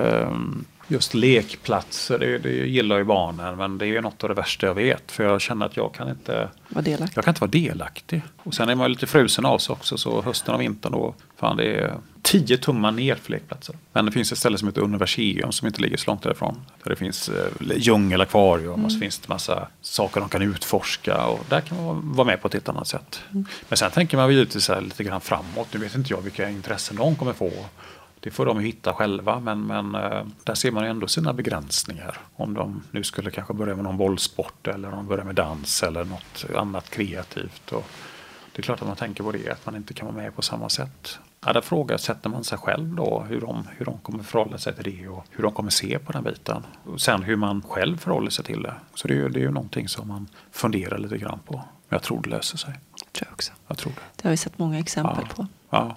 Just lekplatser, det, det gillar ju barnen men det är något av det värsta jag vet. För jag känner att jag kan inte vara delaktig. Jag kan inte vara delaktig. Och sen är man lite frusen av sig också så hösten och vintern då, fan det är tio tummar ner för lekplatser. Men det finns ett ställe som heter Universium som inte ligger så långt därifrån. Där det finns eh, djungelakvarium mm. och så finns det massa saker de kan utforska och där kan man vara med på ett helt annat sätt. Mm. Men sen tänker man givetvis lite grann framåt. Nu vet inte jag vilka intressen de kommer få. Det får de hitta själva men, men eh, där ser man ändå sina begränsningar. Om de nu skulle kanske börja med någon bollsport eller om de börjar med dans eller något annat kreativt. Och det är klart att man tänker på det, att man inte kan vara med på samma sätt. Ja, där frågasätter man sig själv då hur de, hur de kommer förhålla sig till det och hur de kommer se på den biten. Och sen hur man själv förhåller sig till det. Så det är ju, det är ju någonting som man funderar lite grann på. Men jag tror det löser sig. Jag tror också. Jag tror det. Det har vi sett många exempel ja. på. Ja.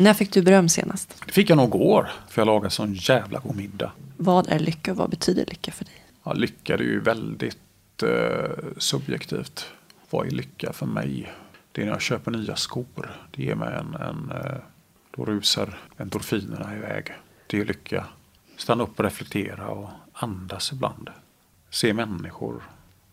När fick du beröm senast? Det fick jag nog igår, för jag lagade sån jävla god middag. Vad är lycka och vad betyder lycka för dig? Ja, lycka är ju väldigt eh, subjektivt. Vad är lycka för mig? Det är när jag köper nya skor. Det ger mig en, en eh, då rusar endorfinerna iväg. Det är lycka. Stanna upp och reflektera och andas ibland. Se människor,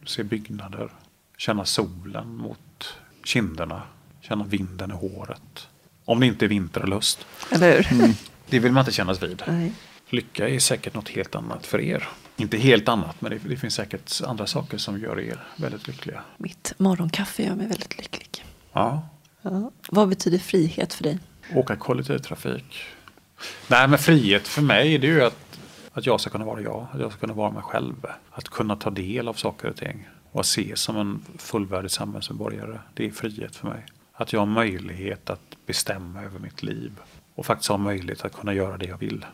se byggnader, känna solen mot kinderna, känna vinden i håret. Om det inte är vinter och lust. Eller hur? Mm. Det vill man inte kännas vid. Nej. Lycka är säkert något helt annat för er. Inte helt annat, men det, det finns säkert andra saker som gör er väldigt lyckliga. Mitt morgonkaffe gör mig väldigt lycklig. Ja, Ja. Vad betyder frihet för dig? åka kollektivtrafik. Nej, men frihet för mig det är ju att, att jag ska kunna vara jag. Att jag ska kunna vara mig själv. Att kunna ta del av saker och ting. Och att se som en fullvärdig samhällsmedborgare. Det är frihet för mig. Att jag har möjlighet att bestämma över mitt liv. Och faktiskt ha möjlighet att kunna göra det jag vill.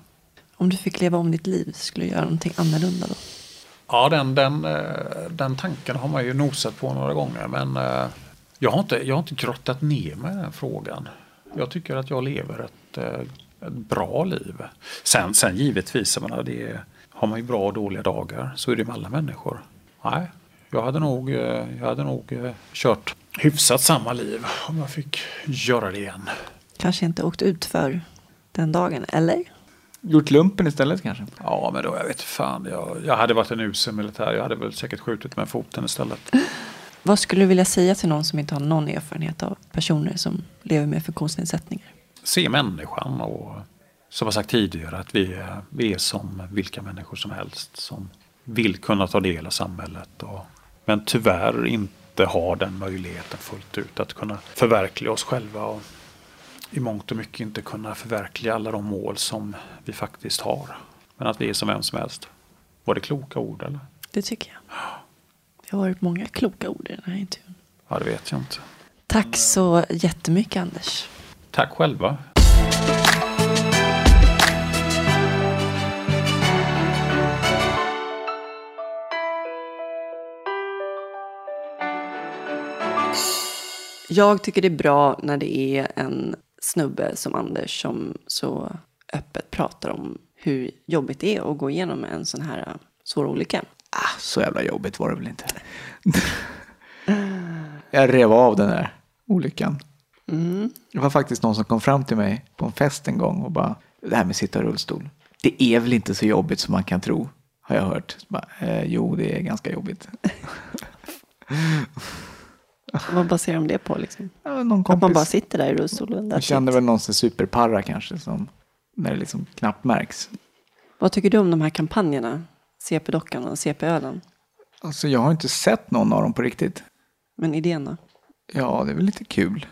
Om du fick leva om ditt liv, skulle du göra någonting annorlunda då? Ja, den, den, eh, den tanken har man ju nosat på några gånger. Men eh, jag har inte, jag har inte grottat ner mig i den frågan. Jag tycker att jag lever ett, eh, ett bra liv. Sen, sen givetvis, jag menar, det är, har man ju bra och dåliga dagar. Så är det med alla människor. Nej, jag hade nog, jag hade nog kört hyfsat samma liv om jag fick göra det igen. Kanske inte åkt ut för den dagen, eller? Gjort lumpen istället kanske? Ja, men då, jag vet fan. Jag, jag hade varit en usel militär. Jag hade väl säkert skjutit med foten istället. Vad skulle du vilja säga till någon som inte har någon erfarenhet av personer som lever med funktionsnedsättningar? se människan och som jag sagt tidigare att vi är, vi är som vilka människor som helst som vill kunna ta del av samhället. Och, men tyvärr inte har den möjligheten fullt ut att kunna förverkliga oss själva och i mångt och mycket inte kunna förverkliga alla de mål som vi faktiskt har. Men att vi är som vem som helst. Var det kloka ord eller? Det tycker jag. Det har varit många kloka ord i den här intervjun. Ja, det vet jag inte. Tack så jättemycket Anders. Tack själva. Jag tycker det är bra när det är en snubbe som Anders som så öppet pratar om hur jobbigt det är att gå igenom en sån här äh, svår olycka. Ah, så jävla jobbigt var det väl inte. jag rev av den där olyckan. Det var faktiskt någon som kom fram till mig på en fest en gång och bara, det här med att sitta i rullstol, det är väl inte så jobbigt som man kan tro, har jag hört. Bara, eh, jo, det är ganska jobbigt. Vad baserar de det på? Liksom? Ja, någon Att man kompis bara sitter där i rullstolen? jag it. väl någon som superparra kanske, som, när det liksom knappt märks. Vad tycker du om de här kampanjerna? CP-dockan och CP-ölen? Alltså, jag har inte sett någon av dem på riktigt. Men idén då? Ja, det är väl lite kul.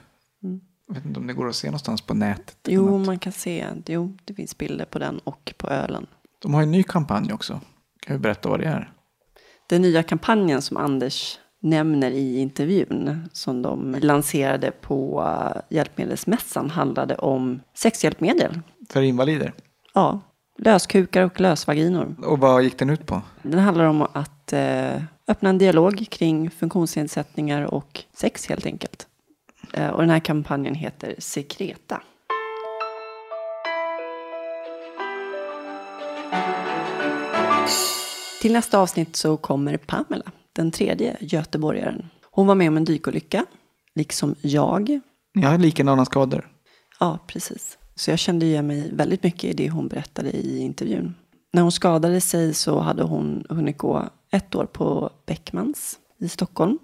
Mm. Jag vet inte om det går att se någonstans på nätet. Jo, man kan se. Jo, det finns bilder på den och på ölen. De har en ny kampanj också. Kan du berätta vad det är? Den nya kampanjen som Anders nämner i intervjun som de lanserade på eh, Hjälpmedelsmässan handlade om sexhjälpmedel. För invalider. Ja, löskukar och lösvaginor. Och vad gick den ut på? Den handlar om att eh, öppna en dialog kring funktionsnedsättningar och sex helt enkelt. Eh, och den här kampanjen heter Sekreta. Till nästa avsnitt så kommer Pamela, den tredje göteborgaren. Hon var med om en dykolycka, liksom jag. Jag har likadana skador. Ja, precis. Så jag kände igen mig väldigt mycket i det hon berättade i intervjun. När hon skadade sig så hade hon hunnit gå ett år på Beckmans i Stockholm.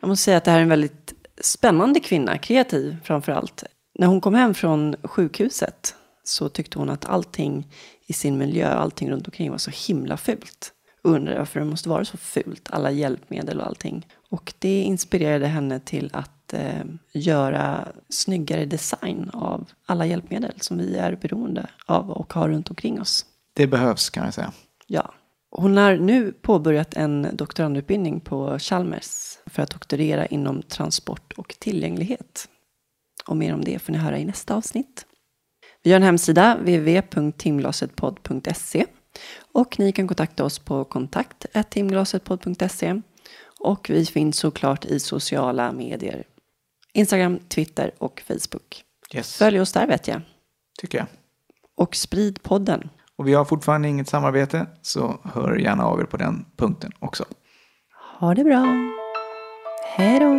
Jag måste säga att det här är en väldigt spännande kvinna, kreativ framför allt. När hon kom hem från sjukhuset så tyckte hon att allting i sin miljö, allting runt omkring var så himla fult. Undrade varför det måste vara så fult, alla hjälpmedel och allting. Och det inspirerade henne till att eh, göra snyggare design av alla hjälpmedel som vi är beroende av och har runt omkring oss. Det behövs kan jag säga. Ja. Hon har nu påbörjat en doktorandutbildning på Chalmers för att doktorera inom transport och tillgänglighet. Och mer om det får ni höra i nästa avsnitt. Vi har en hemsida, www.timglasetpodd.se och ni kan kontakta oss på kontakt timglasetpodd.se och vi finns såklart i sociala medier. Instagram, Twitter och Facebook. Yes, Följ oss där vet jag. tycker jag. Och sprid podden. Och vi har fortfarande inget samarbete, så hör gärna av er på den punkten också. Ha det bra. Hej då.